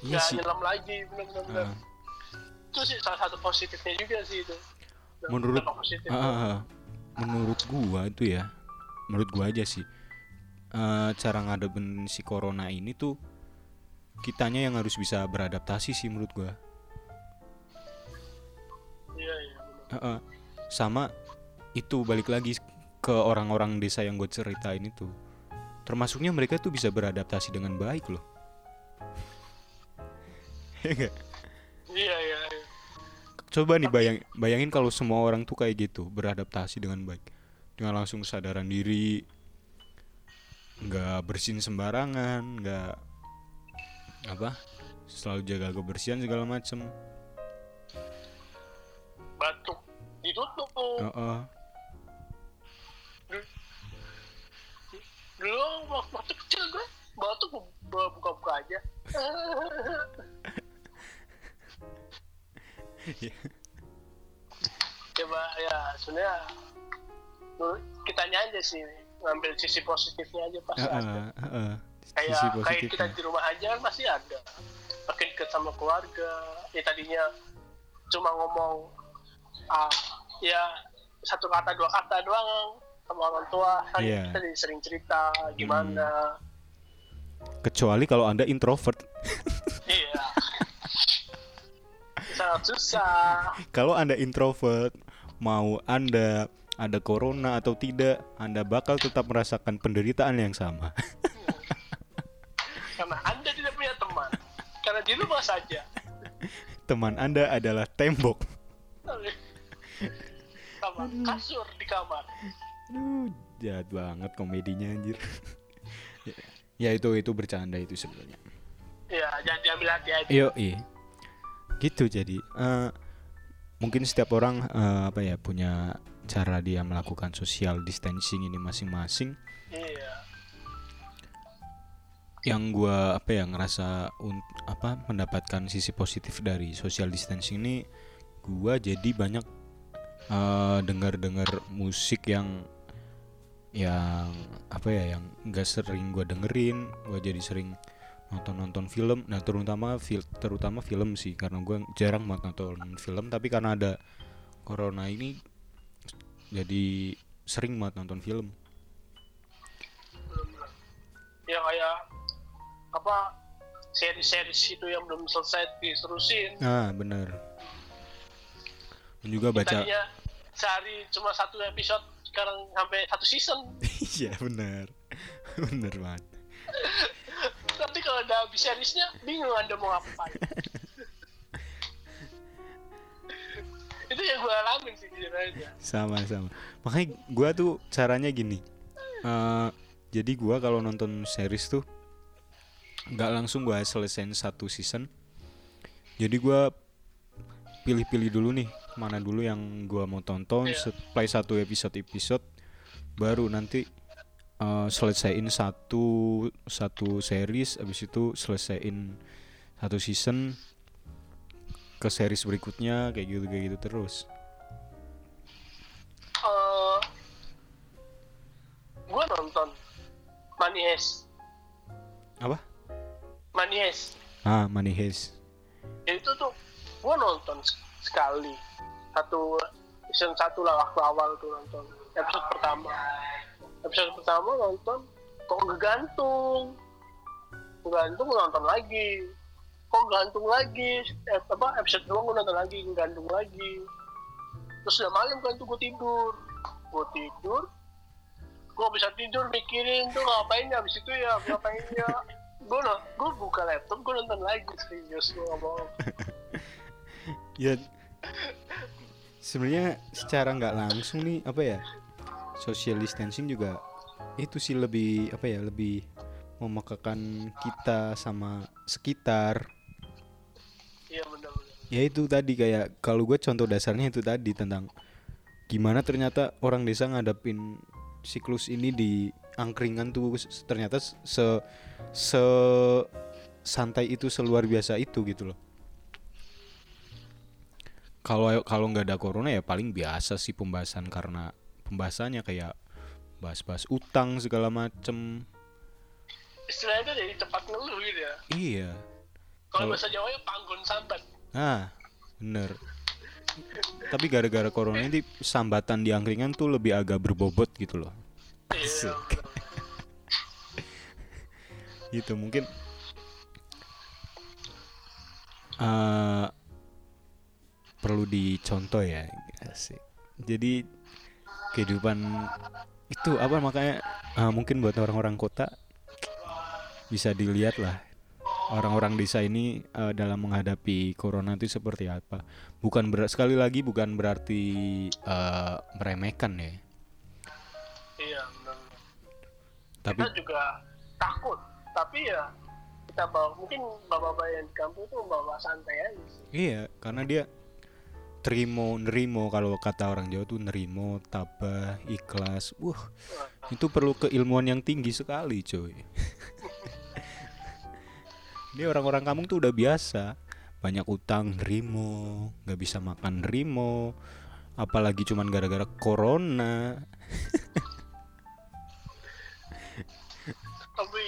Iya. Sih. nyelam lagi benar-benar ah. itu sih salah satu positifnya juga sih itu Menurut- ah. menurut gua itu ya menurut gua aja sih eh, cara ngadepin si corona ini tuh kitanya yang harus bisa beradaptasi sih menurut gua iya iya benar. Heeh. sama itu balik lagi ke orang-orang desa yang gue ceritain itu termasuknya mereka tuh bisa beradaptasi dengan baik loh? Iya iya iya. coba nih bayang bayangin kalau semua orang tuh kayak gitu beradaptasi dengan baik dengan langsung kesadaran diri nggak bersin sembarangan nggak apa selalu jaga kebersihan segala macem batuk ditutup Heeh. dulu waktu, waktu kecil gue batuk bu- buka-buka aja. Coba ya sebenarnya kitanya aja sih ngambil sisi positifnya aja pasti ada. Heeh, heeh. kayak kayak kita di rumah aja kan pasti ada. Makin dekat sama keluarga. Ya tadinya cuma ngomong ah ya satu kata dua kata doang sama orang tua. Kan Iya. kita jadi sering cerita gimana Kecuali kalau Anda introvert. iya sangat susah Kalau Anda introvert, mau Anda ada corona atau tidak, Anda bakal tetap merasakan penderitaan yang sama. karena anda tidak punya teman karena di rumah saja Teman Anda adalah tembok. sama kasur di kamar Aduh, jahat banget komedinya anjir. Ya itu itu bercanda itu sebenarnya. ya jangan diambil hati aja Yo, gitu jadi eh, mungkin setiap orang eh, apa ya punya cara dia melakukan social distancing ini masing-masing. iya Yang gua apa ya ngerasa un- apa mendapatkan sisi positif dari social distancing ini, gua jadi banyak eh, dengar-dengar musik yang yang apa ya yang nggak sering gua dengerin, gua jadi sering nonton-nonton film. Nah terutama fil terutama film sih karena gue jarang banget nonton film tapi karena ada corona ini jadi sering banget nonton film. Ya kayak apa seri-series itu yang belum selesai diterusin. Ah bener. Dan juga baca tadinya sehari cuma satu episode sekarang sampai satu season. <laughs> Iya bener <laughs> bener banget. Nanti kalau udah habis seriesnya bingung anda mau ngapain. <laughs> Itu yang gue alamin sih jujur aja sama sama. Makanya gua tuh caranya gini. Eh, jadi gua kalau nonton series tuh nggak langsung gua selesaiin satu season. Jadi gua pilih-pilih dulu nih mana dulu yang gua mau tonton Iya. play satu episode episode baru nanti eh, selesaiin satu satu series abis itu selesaiin satu season ke series berikutnya kayak gitu kayak gitu terus. Eh, gue nonton Money Heist. Apa? Money Heist. Ah Money Heist. Itu tuh gue nonton sekali. Satu season satu lah waktu awal tuh nonton. Episode pertama. Episode pertama nonton kok ngegantung ngegantung nonton lagi. Kok gantung lagi? Eh, apa episode dua gue nonton lagi ngegantung lagi. Terus udah malam kan tuh gue tidur. Gue tidur. Gue bisa tidur mikirin tuh ngapain ya abis itu ya ngapain ya. Gue gue buka laptop gue nonton lagi serius gue nggak bohong <laughs> ya sebenarnya secara nggak langsung nih apa ya social distancing juga itu sih lebih apa ya lebih memekakan kita sama sekitar. Iya benar-benar ya itu tadi kayak kalau gue contoh dasarnya itu tadi tentang gimana ternyata orang desa ngadapin siklus ini di angkringan tuh ternyata se se santai itu seluar biasa itu gitu loh kalau kalau nggak ada corona ya paling biasa sih pembahasan karena pembahasannya kayak bahas-bahas utang segala macem istilahnya dari tempat ngeluh gitu ya iya kalau bahasa Jawa ya panggon sambat Ah, bener. Tapi gara-gara corona ini sambatan di angkringan tuh lebih agak berbobot gitu loh. iya Asik. Gitu mungkin eh perlu dicontoh ya. Asik. Jadi kehidupan itu apa makanya eh, mungkin buat orang-orang kota bisa dilihat lah orang-orang desa ini eh, dalam menghadapi corona itu seperti apa. Bukan ber- sekali lagi bukan berarti eh, meremehkan ya. iya benar Tapi kita juga takut tapi ya kita bawa mungkin bapak-bapak yang di kampung itu bawa santai aja sih iya, karena dia terimo nerimo kalau kata orang Jawa tuh nerimo, tabah, ikhlas. Wah, itu perlu keilmuan yang tinggi sekali, coy. <laughs> Ini orang-orang kampung tuh udah biasa banyak utang nerimo, nggak bisa makan nerimo, apalagi cuman gara-gara corona. <laughs> tapi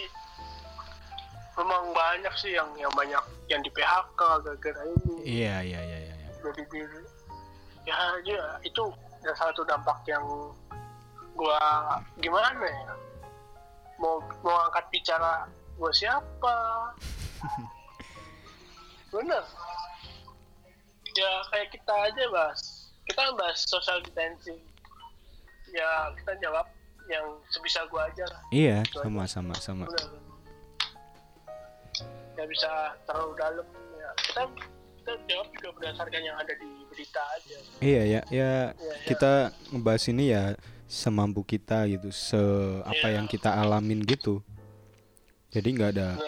memang banyak sih yang yang banyak yang di PHK gara-gara ini Iya, iya, iya, iya. iya. Ya ya itu salah satu dampak yang gua gimana ya? Mau mau angkat bicara gua siapa? <laughs> Bener. Ya kayak kita aja bahas kita bahas social distancing. Ya kita jawab yang sebisa gua aja lah. Iya, Itu sama sama sama. bener. Nggak bisa terlalu dalam ya. Kita kita jawab juga berdasarkan yang ada di berita aja Iya ya, ya iya. kita ngebahas ini ya semampu kita gitu, se apa Iya. yang kita alamin gitu. Jadi nggak ada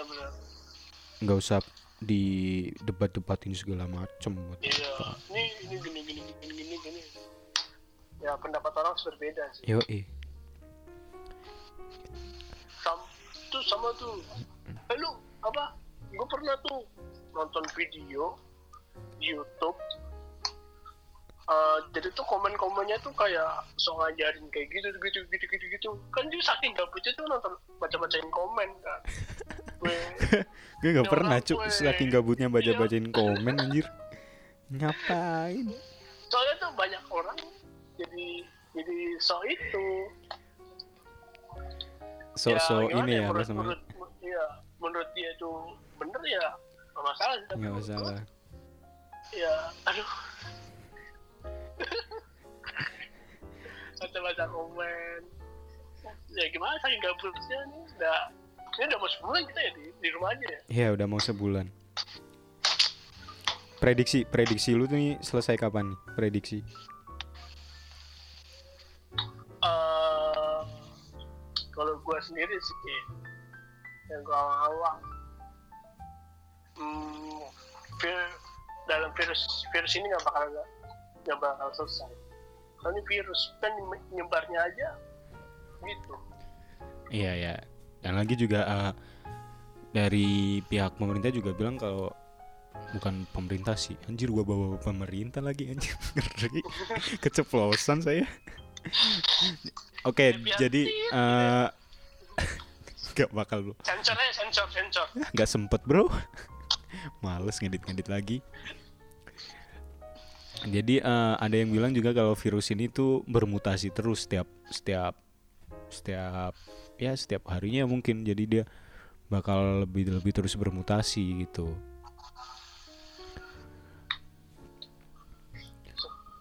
nggak usah di debat-debatin segala macem Iya, ini ini gini gini gini gini gini. Ya pendapat orang berbeda sih. Yo eh. Sam, tuh sama tuh. Eh lu apa? Gue pernah tuh nonton video di YouTube. Eh, jadi tuh komen-komennya tuh kayak so ngajarin kayak gitu gitu gitu gitu gitu. Kan dia saking gabutnya tuh nonton baca-bacain komen kan. <laughs> Gue Ya pernah gue. saking gabutnya baca-bacain komen anjir. Ngapain? soalnya tuh banyak orang jadi jadi so itu So-so gimana ini ya apa menurut, menurut, iya, menurut dia itu bener ya nggak masalah Nggak masalah. ya aduh baca-baca komen ya gimana saking gabutnya nih udah ini udah mau sebulan kita ya di, di rumah aja ya Iya udah mau sebulan. Prediksi prediksi lu tuh nih selesai kapan nih? Prediksi. Eh, kalau gue sendiri sih yang gue awal hmm, vir- dalam virus virus ini nggak bakal nggak bakal selesai karena virus kan nye- nyebarnya aja gitu Iya ya. Dan lagi juga eh, dari pihak pemerintah juga bilang kalau bukan pemerintah sih. Anjir gua bawa pemerintah lagi anjir. <laughs> Ngeri. Keceplosan saya. Oke, Ya, biar jadi tit, eh <laughs> gak bakal bro. sensornya sensor sensor Gak sempet bro. <laughs> Males ngedit-ngedit lagi. Jadi eh, ada yang bilang juga kalau virus ini tuh bermutasi terus setiap setiap setiap ya setiap harinya mungkin. Jadi dia bakal lebih lebih terus bermutasi gitu.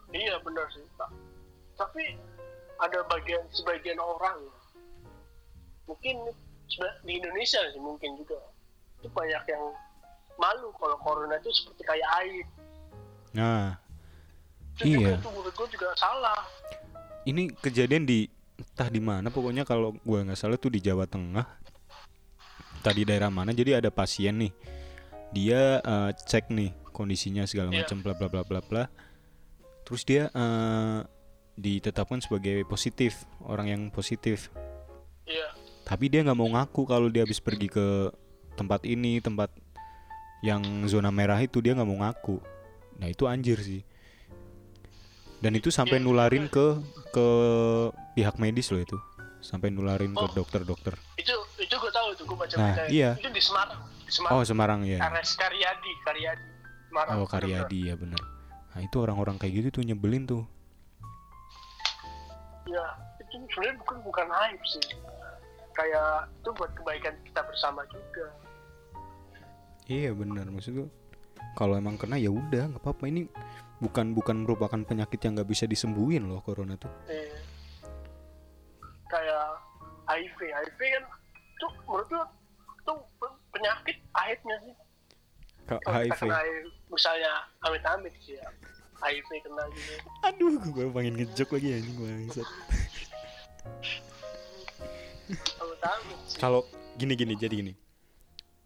iya benar sih pak. Tapi ada bagian sebagian orang mungkin seba- di Indonesia sih mungkin juga itu banyak yang malu kalau corona itu seperti kayak air. Nah, Iya. itu menurut gue juga salah ini kejadian di entah di mana pokoknya kalau gua nggak salah tuh di Jawa Tengah. Tadi daerah mana jadi ada pasien nih. Dia eh, cek nih kondisinya segala Iya. macam bla bla bla bla bla. Terus dia eh, ditetapkan sebagai positif, orang yang positif. iya Tapi dia nggak mau ngaku kalau dia habis pergi ke tempat ini, tempat yang zona merah itu dia nggak mau ngaku. Nah itu anjir sih. Dan itu sampai Iya, nularin ke ke pihak medis loh itu, sampai nularin ke Oh. dokter-dokter. itu itu gue tahu tuh gue baca Nah, baca iya. itu di Semarang di Semarang Oh Semarang ya. RS Karyadi Karyadi Semarang Oh Karyadi ya bener. Nah itu orang-orang kayak gitu tuh nyebelin tuh. ya itu sebenarnya bukan bukan aib sih kayak itu buat kebaikan kita bersama juga Iya bener maksud gua. Kalau emang kena ya udah nggak apa-apa ini bukan bukan merupakan penyakit yang nggak bisa disembuhin loh corona tuh. eh, kayak HIV HIV kan tuh menurut lu tuh penyakit aibnya sih Ka- kalau kita HIV. kena misalnya amit-amit sih ya HIV kena gitu Aduh, gue pengen ngejok lagi anjing bangsat. Kalau gini-gini jadi gini.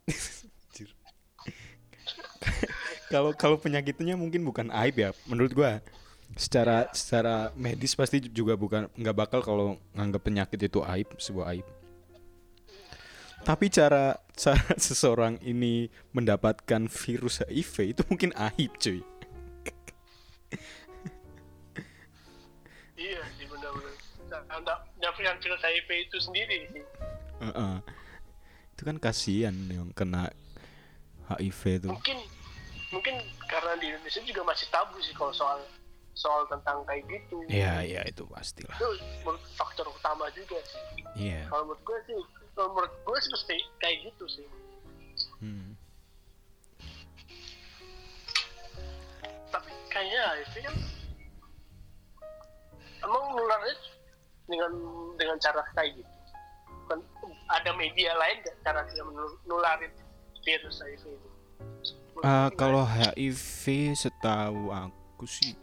<laughs> <laughs> Kalau kalau penyakitnya mungkin bukan aib ya, menurut gua. Secara secara medis pasti juga bukan nggak bakal kalau nganggap penyakit itu aib, sebuah aib. Tapi cara cara <laughs> seseorang ini mendapatkan virus HIV itu mungkin aib, cuy. iya sih benar-benar dapatkan virus HIV itu sendiri sih Heeh. Itu kan kasihan yang kena HIV itu. mungkin mungkin karena di Indonesia juga masih tabu sih kalau soal soal tentang kayak gitu Iya, iya itu pastilah. itu faktor utama juga sih Iya. kalau menurut gue sih kalau menurut gue sih pasti kayak gitu sih Hmm. tapi kayaknya HIV kan emang nularnya dengan dengan cara kayak gitu kan ada media lain nggak cara dia menul- nularin virus HIV itu Ah, kalau HIV setahu aku sih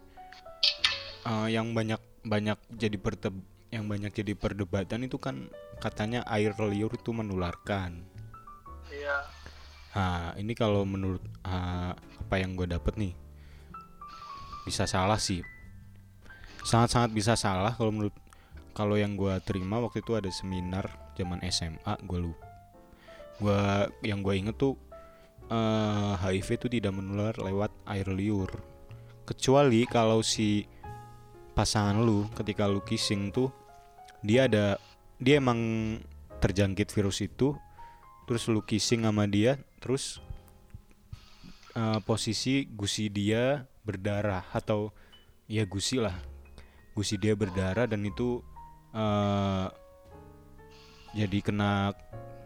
ah, yang banyak banyak jadi perte yang banyak jadi perdebatan itu kan katanya air liur itu menularkan. ya Nah, ini kalau menurut ah, apa yang gue dapet nih bisa salah sih. Sangat-sangat bisa salah kalau menurut kalau yang gue terima waktu itu ada seminar zaman SMA gue lupa. Gua yang gue inget tuh eh, HIV itu tidak menular lewat air liur. Kecuali kalau si pasangan lu ketika lu kissing tuh dia ada dia emang terjangkit virus itu terus lu kissing sama dia terus eh, posisi gusi dia berdarah atau ya gusi lah gusi dia berdarah dan itu eh, jadi kena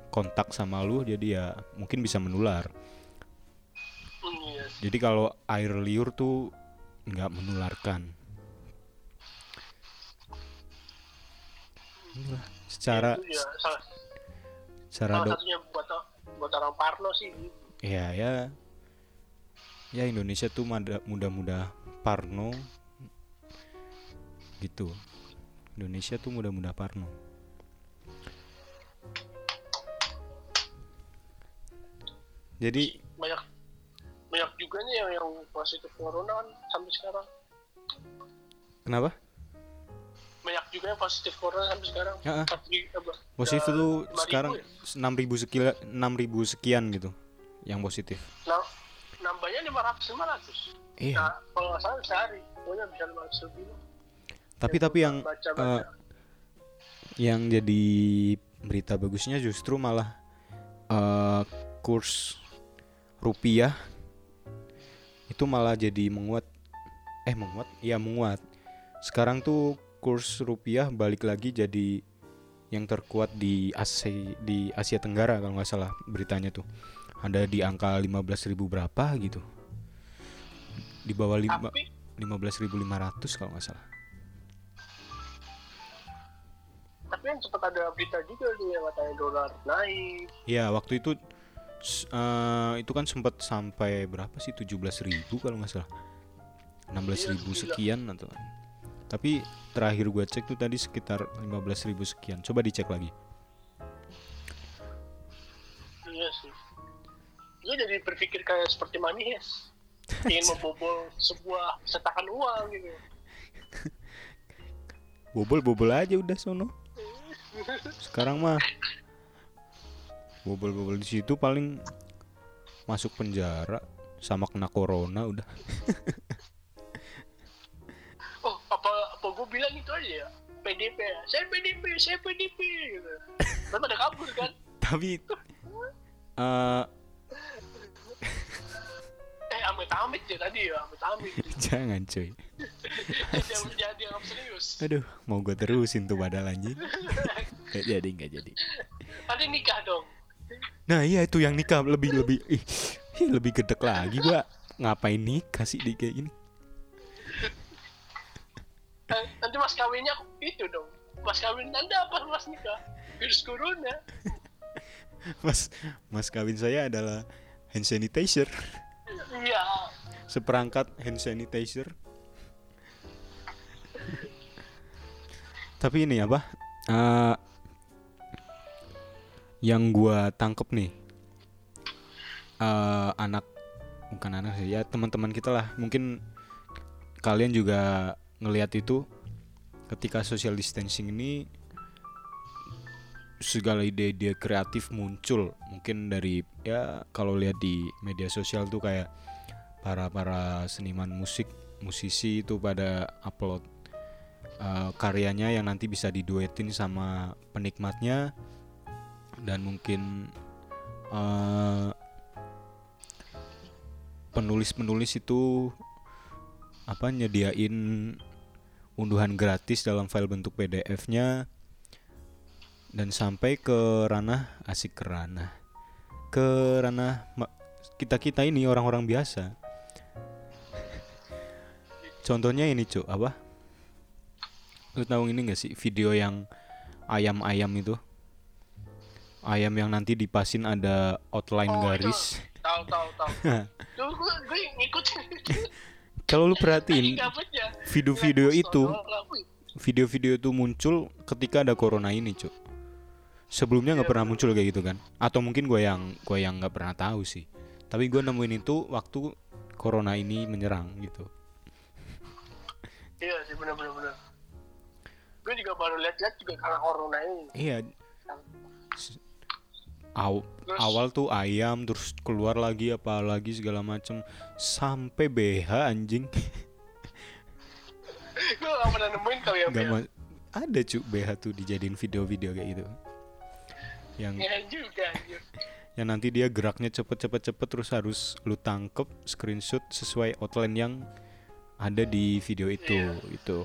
kontak sama lu jadi ya mungkin bisa menular. Jadi kalau air liur tuh nggak menularkan. Inilah, secara ya salah, secara salah satunya buat buat orang Parno sih. Gitu. ya. Ya Indonesia tuh mudah-mudah parno. Gitu. Indonesia tuh mudah-mudah parno. Jadi banyak banyak juga nih yang yang positif corona kan sampai sekarang. Kenapa? Banyak juga yang positif corona sampai sekarang. Ya, ah. Tapi, apa, positif 5.000 sekarang ya. 6000 sekian 6000 sekian gitu yang positif. Nah, nambahnya 500 500 iya. Nah, kalau nggak salah sehari pokoknya bisa 500 lebih. Tapi tapi yang baca eh, baca yang jadi berita bagusnya justru malah eh, kurs rupiah itu malah jadi menguat eh menguat? Ya menguat. Sekarang tuh kurs rupiah balik lagi jadi yang terkuat di Asia di Asia Tenggara kalau nggak salah beritanya tuh. Ada di angka 15.000 berapa gitu. Di bawah lima tapi 15.500 kalau nggak salah. Tapi yang sempat ada berita juga yang katanya dolar naik. Ya waktu itu eh, itu kan sempat sampai berapa sih? 17.000 kalau nggak salah. 16.000 Iya, sekian atau tapi terakhir gue cek tuh tadi sekitar 15.000 sekian. Coba dicek lagi. Iya sih. Gue jadi berpikir kayak seperti Manihes <laughs> ingin membobol sebuah cetakan uang gitu. Bobol bobol aja udah sono. <laughs> Sekarang mah bobol bobol di situ paling masuk penjara sama kena corona udah. <laughs> Oh apa apa gue bilang itu aja ya? PDP ya? Saya PDP saya PDP gitu. Kan pada kabur kan? <laughs> Tapi eh eh amit amit ya tadi ya amit amit <laughs> jangan cuy. Jangan jangan dianggap serius. Aduh mau gue terusin tuh padahal anjing. Gak jadi nggak jadi. Tadi nikah dong Nah iya itu yang nikah lebih lebih ih, ih, lebih gedek lagi gua. Ngapain nikah sih di kayak gini? Nanti mas kawinnya itu dong. Mas kawin anda apa mas nikah? Virus corona. Mas mas kawin saya adalah hand sanitizer. Iya. Seperangkat hand sanitizer. Tapi ini apa Eh, yang gua tangkep nih eh, anak bukan anak sih ya teman-teman kita lah. Mungkin kalian juga ngelihat itu ketika social distancing ini segala ide-ide kreatif muncul. Mungkin dari ya kalau lihat di media sosial tuh kayak para para seniman musik musisi itu pada upload uh, karyanya yang nanti bisa diduetin sama penikmatnya dan mungkin uh, penulis-penulis itu apa nyediain unduhan gratis dalam file bentuk PDF-nya dan sampai ke ranah asik ke ranah ke ranah kita kita ini orang-orang biasa. Contohnya ini cuk apa? Lu tahu ini gak sih video yang ayam-ayam itu ayam yang nanti dipasin ada outline Oh, garis. tahu tahu tahu. Gue gue ngikutin kalau lu perhatiin video-video itu video-video itu muncul ketika ada corona ini cuk. Sebelumnya nggak Iya, pernah muncul kayak gitu kan? Atau mungkin gue yang gue yang nggak pernah tahu sih. Tapi gue nemuin itu waktu corona ini menyerang gitu. Iya sih benar benar gue juga baru lihat-lihat juga karena corona ini. Iya aw- Terus? awal tuh ayam terus keluar lagi apa lagi segala macem. Sampai BH anjing. <laughs> Gue gak pernah nemuin tau ya ma- ada cu BH tuh dijadiin video-video kayak gitu. Yang ya juga anjir <laughs> yang nanti dia geraknya cepet cepet cepet terus harus lu tangkep screenshot sesuai outline yang ada di video itu Iya. itu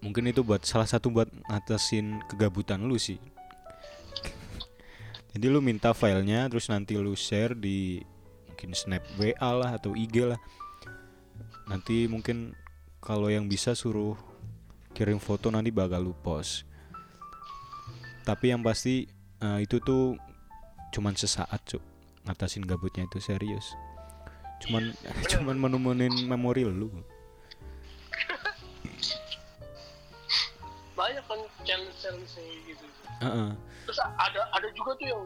mungkin itu buat salah satu buat ngatasin kegabutan lu sih jadi lu minta filenya terus nanti lu share di mungkin snap WA lah atau IG lah. Nanti mungkin kalau yang bisa suruh kirim foto nanti bakal lu post. Tapi yang pasti eh, itu tuh cuman sesaat cuk. Ngatasin gabutnya itu serius. Cuman <laughs> cuman menemunin memori lu challenge kayak gitu. Heeh. terus ada ada juga tuh yang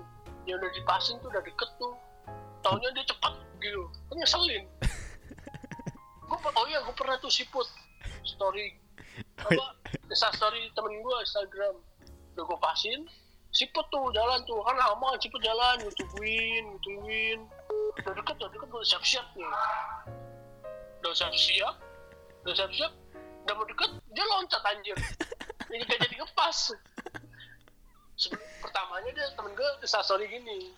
yang udah dipasin tuh udah deket tuh. Taunya dia cepat gitu. Kan ngeselin <laughs> gue oh iya gue pernah tuh siput story. Apa Insta story temen gue Instagram. Udah gue pasin siput tuh jalan tuh. Kan lama kan siput jalan nutupin nutupin. Udah deket udah deket udah siap siap nih. Udah siap siap udah siap siap udah mau deket dia loncat anjir <laughs> ini gak jadi ngepas. Pertamanya dia temen gue instastory gini.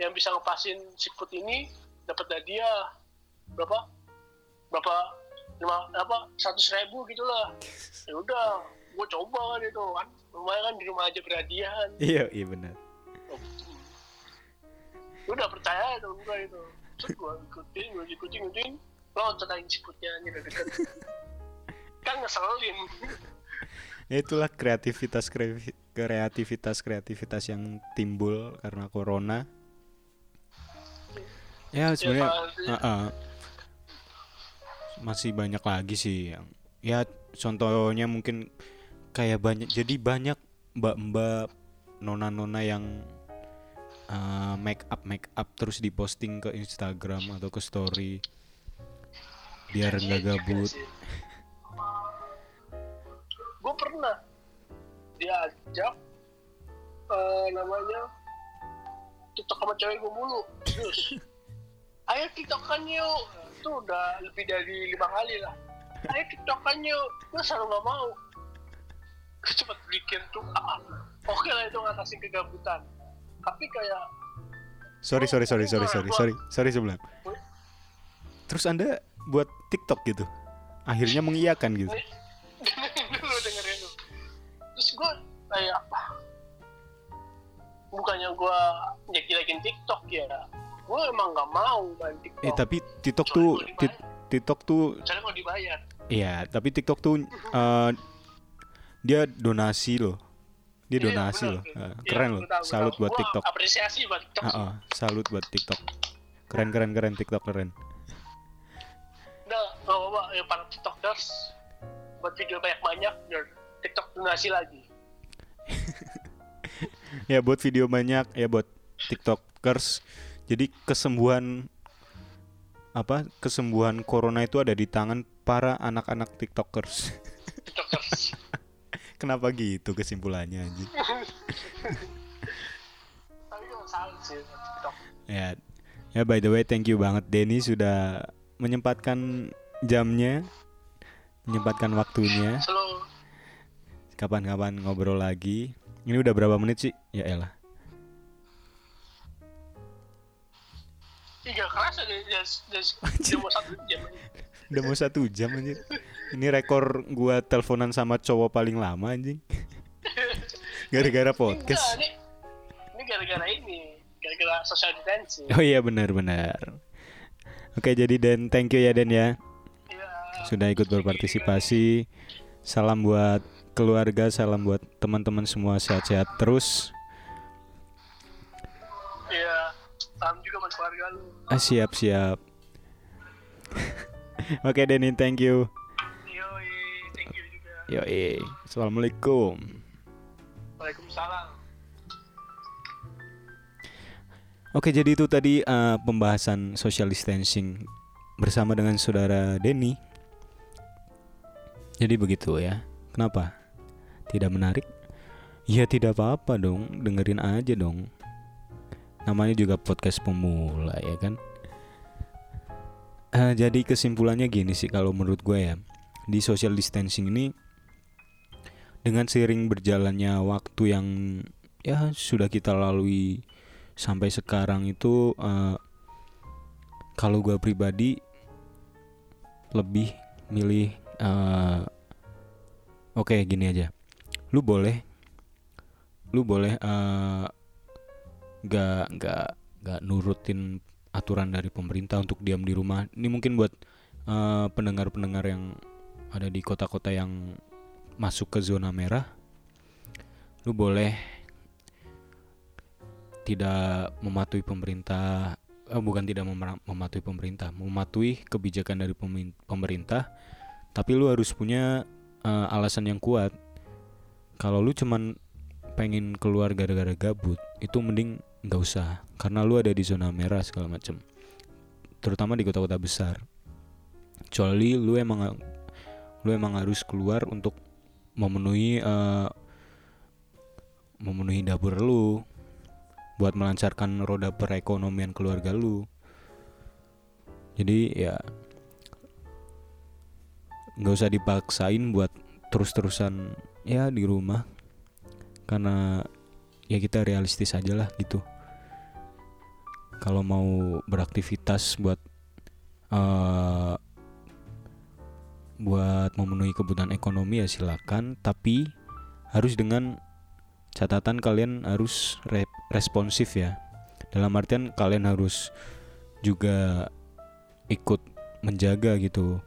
Yang bisa ngepasin siput ini dapat hadiah berapa? Berapa? Lima apa? Seratus ribu gitulah ya udah gue coba kan itu kan. Lumayan kan di rumah aja berhadiahan. Iya iya benar. Udah percaya dong gue itu. Terus gue ikutin gue ikutin ikutin. Loncat aja siputnya ini udah deket <laughs> kan ngeselin itulah kreativitas kreativitas kreativitas yang timbul karena corona ya sebenarnya pasti. uh-uh. masih banyak lagi sih yang ya contohnya mungkin kayak banyak jadi banyak mbak-mbak nona-nona yang uh, make up make up terus diposting ke Instagram atau ke story biar nggak gabut gue pernah diajak eh, namanya tiktok sama cewek gue mulu. Terus <laughs> ayo tiktokan yuk. Itu udah lebih dari lima kali lah. Ayo tiktokan yuk. Gue selalu nggak mau. Gue cepet bikin tuh ah, oke lah itu ngatasin kegabutan. Tapi kayak sorry sorry sorry sorry sorry sorry sorry sebelum. Terus anda buat TikTok gitu? Akhirnya mengiyakan gitu terus gue kayak ah, bukannya gue jelek-jelekin TikTok ya gue emang nggak mau main TikTok. Eh tapi TikTok Kecuali tuh TikTok tuh Kecuali kalau dibayar. Iya tapi TikTok tuh <laughs> eh, dia donasi loh. Dia Iya, donasi bener, loh. Iya, keren gua loh gua salut tahu. buat TikTok. apresiasi buat TikTok. Ah, ah, salut buat TikTok. Keren keren keren. TikTok keren. Nah, nggak apa-apa. Ya para tiktokers buat video banyak-banyak biar TikTok donasi lagi. <laughs> ya buat video banyak ya buat tiktokers jadi kesembuhan apa kesembuhan corona itu ada di tangan para anak-anak tiktokers Tiktokers. <laughs> kenapa gitu kesimpulannya Tapi salut sih TikTok. ya ya by the way thank you banget Denny sudah menyempatkan jamnya menyempatkan waktunya Selalu kapan-kapan ngobrol lagi ini udah berapa menit sih ya elah kerasa deh, dia, dia, dia mau satu jam. Udah mau satu jam. Ini rekor gua teleponan sama cowok paling lama anjing. Gara-gara podcast. Enggak, ini, ini gara-gara ini, gara-gara social distancing. Oh iya benar-benar. Oke jadi Dan thank you ya Dan ya Iya. sudah ikut berpartisipasi. Salam buat keluarga, salam buat teman-teman semua sehat-sehat terus. Iya. Salam juga buat keluarga lu. Ah, siap siap. <laughs> Oke Denny, thank you. Yoi, thank you juga. Yoi, assalamualaikum. Waalaikumsalam. Oke, jadi itu tadi eh, pembahasan social distancing bersama dengan saudara Denny. Jadi begitu ya. Kenapa? Tidak menarik? Ya tidak apa-apa dong, dengerin aja dong. Namanya juga podcast pemula ya kan. Eh, jadi kesimpulannya gini sih kalau menurut gue ya di social distancing ini dengan seiring berjalannya waktu yang ya sudah kita lalui sampai sekarang itu eh, kalau gue pribadi lebih milih eh, oke gini aja lu boleh lu boleh eh, gak gak gak nurutin aturan dari pemerintah untuk diam di rumah. Ini mungkin buat eh, pendengar-pendengar yang ada di kota-kota yang masuk ke zona merah. Lu boleh tidak mematuhi pemerintah eh, bukan tidak mematuhi pemerintah mematuhi kebijakan dari pemerintah tapi lu harus punya eh, alasan yang kuat kalau lu cuman pengen keluar gara-gara gabut itu mending nggak usah. Karena lu ada di zona merah segala macem. Terutama di kota-kota besar. Kecuali lu emang lu emang harus keluar untuk memenuhi eh, memenuhi dapur lu. Buat melancarkan roda perekonomian keluarga lu. Jadi ya nggak usah dipaksain buat terus-terusan ya di rumah. Karena ya kita realistis aja lah gitu. Kalau mau beraktivitas buat eh buat memenuhi kebutuhan ekonomi ya silakan. Tapi harus dengan catatan kalian harus re- responsif ya. Dalam artian kalian harus juga ikut menjaga gitu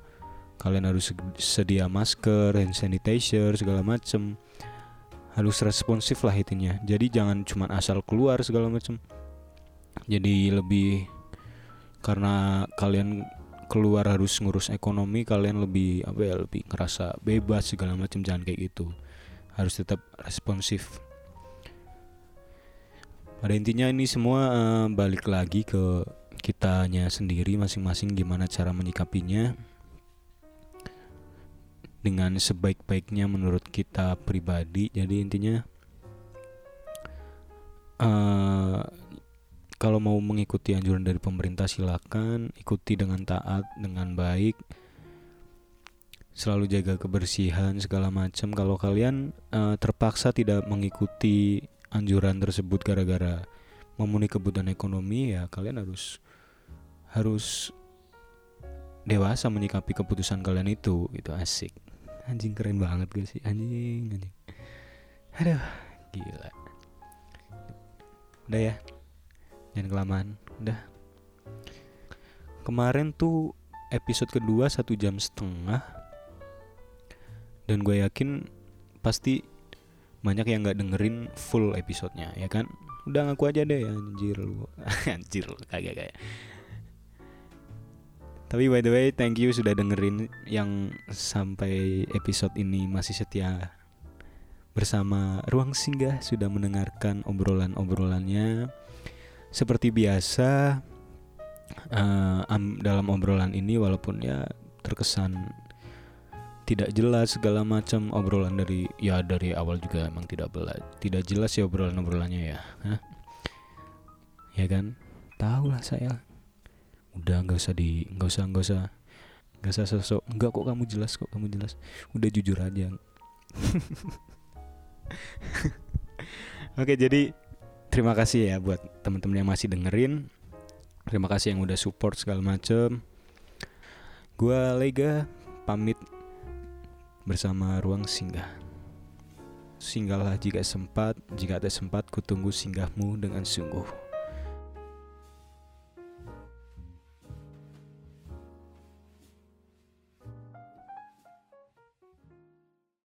kalian harus sedia masker hand sanitizer segala macem. Harus responsif lah intinya jadi jangan cuma asal keluar segala macem. Jadi lebih karena kalian keluar harus ngurus ekonomi kalian lebih apa ya lebih ngerasa bebas segala macam jangan kayak gitu. Harus tetap responsif. Pada intinya ini semua eh, balik lagi ke kitanya sendiri masing-masing gimana cara menyikapinya dengan sebaik-baiknya menurut kita pribadi. Jadi intinya eh kalau mau mengikuti anjuran dari pemerintah silakan ikuti dengan taat dengan baik. Selalu jaga kebersihan segala macam. Kalau kalian eh, terpaksa tidak mengikuti anjuran tersebut gara-gara memenuhi kebutuhan ekonomi ya kalian harus harus dewasa menyikapi keputusan kalian itu. Itu asik anjing keren banget gue sih? Anjing anjing. Aduh gila. Udah ya? Jangan kelamaan. Udah. Kemarin tuh episode kedua satu jam setengah. Dan gue yakin pasti banyak yang nggak dengerin full episodenya ya kan? Udah ngaku aja deh anjir lu. <laughs> Anjir lu kagak kayak tapi by the way thank you sudah dengerin yang sampai episode ini masih setia bersama Ruang Singgah sudah mendengarkan obrolan-obrolannya. Seperti biasa am- dalam obrolan ini walaupun ya terkesan tidak jelas segala macam obrolan dari ya dari awal juga emang tidak bela tidak jelas ya obrolan obrolannya ya Hah? ya kan? Tahu lah saya udah nggak usah di nggak usah nggak usah nggak usah sosok nggak kok kamu jelas kok kamu jelas udah jujur aja <laughs> oke jadi terima kasih ya buat teman-teman yang masih dengerin Terima kasih yang udah support segala macem. Gua Lega pamit bersama Ruang Singgah. Singgahlah jika sempat, jika ada sempat kutunggu singgahmu dengan sungguh.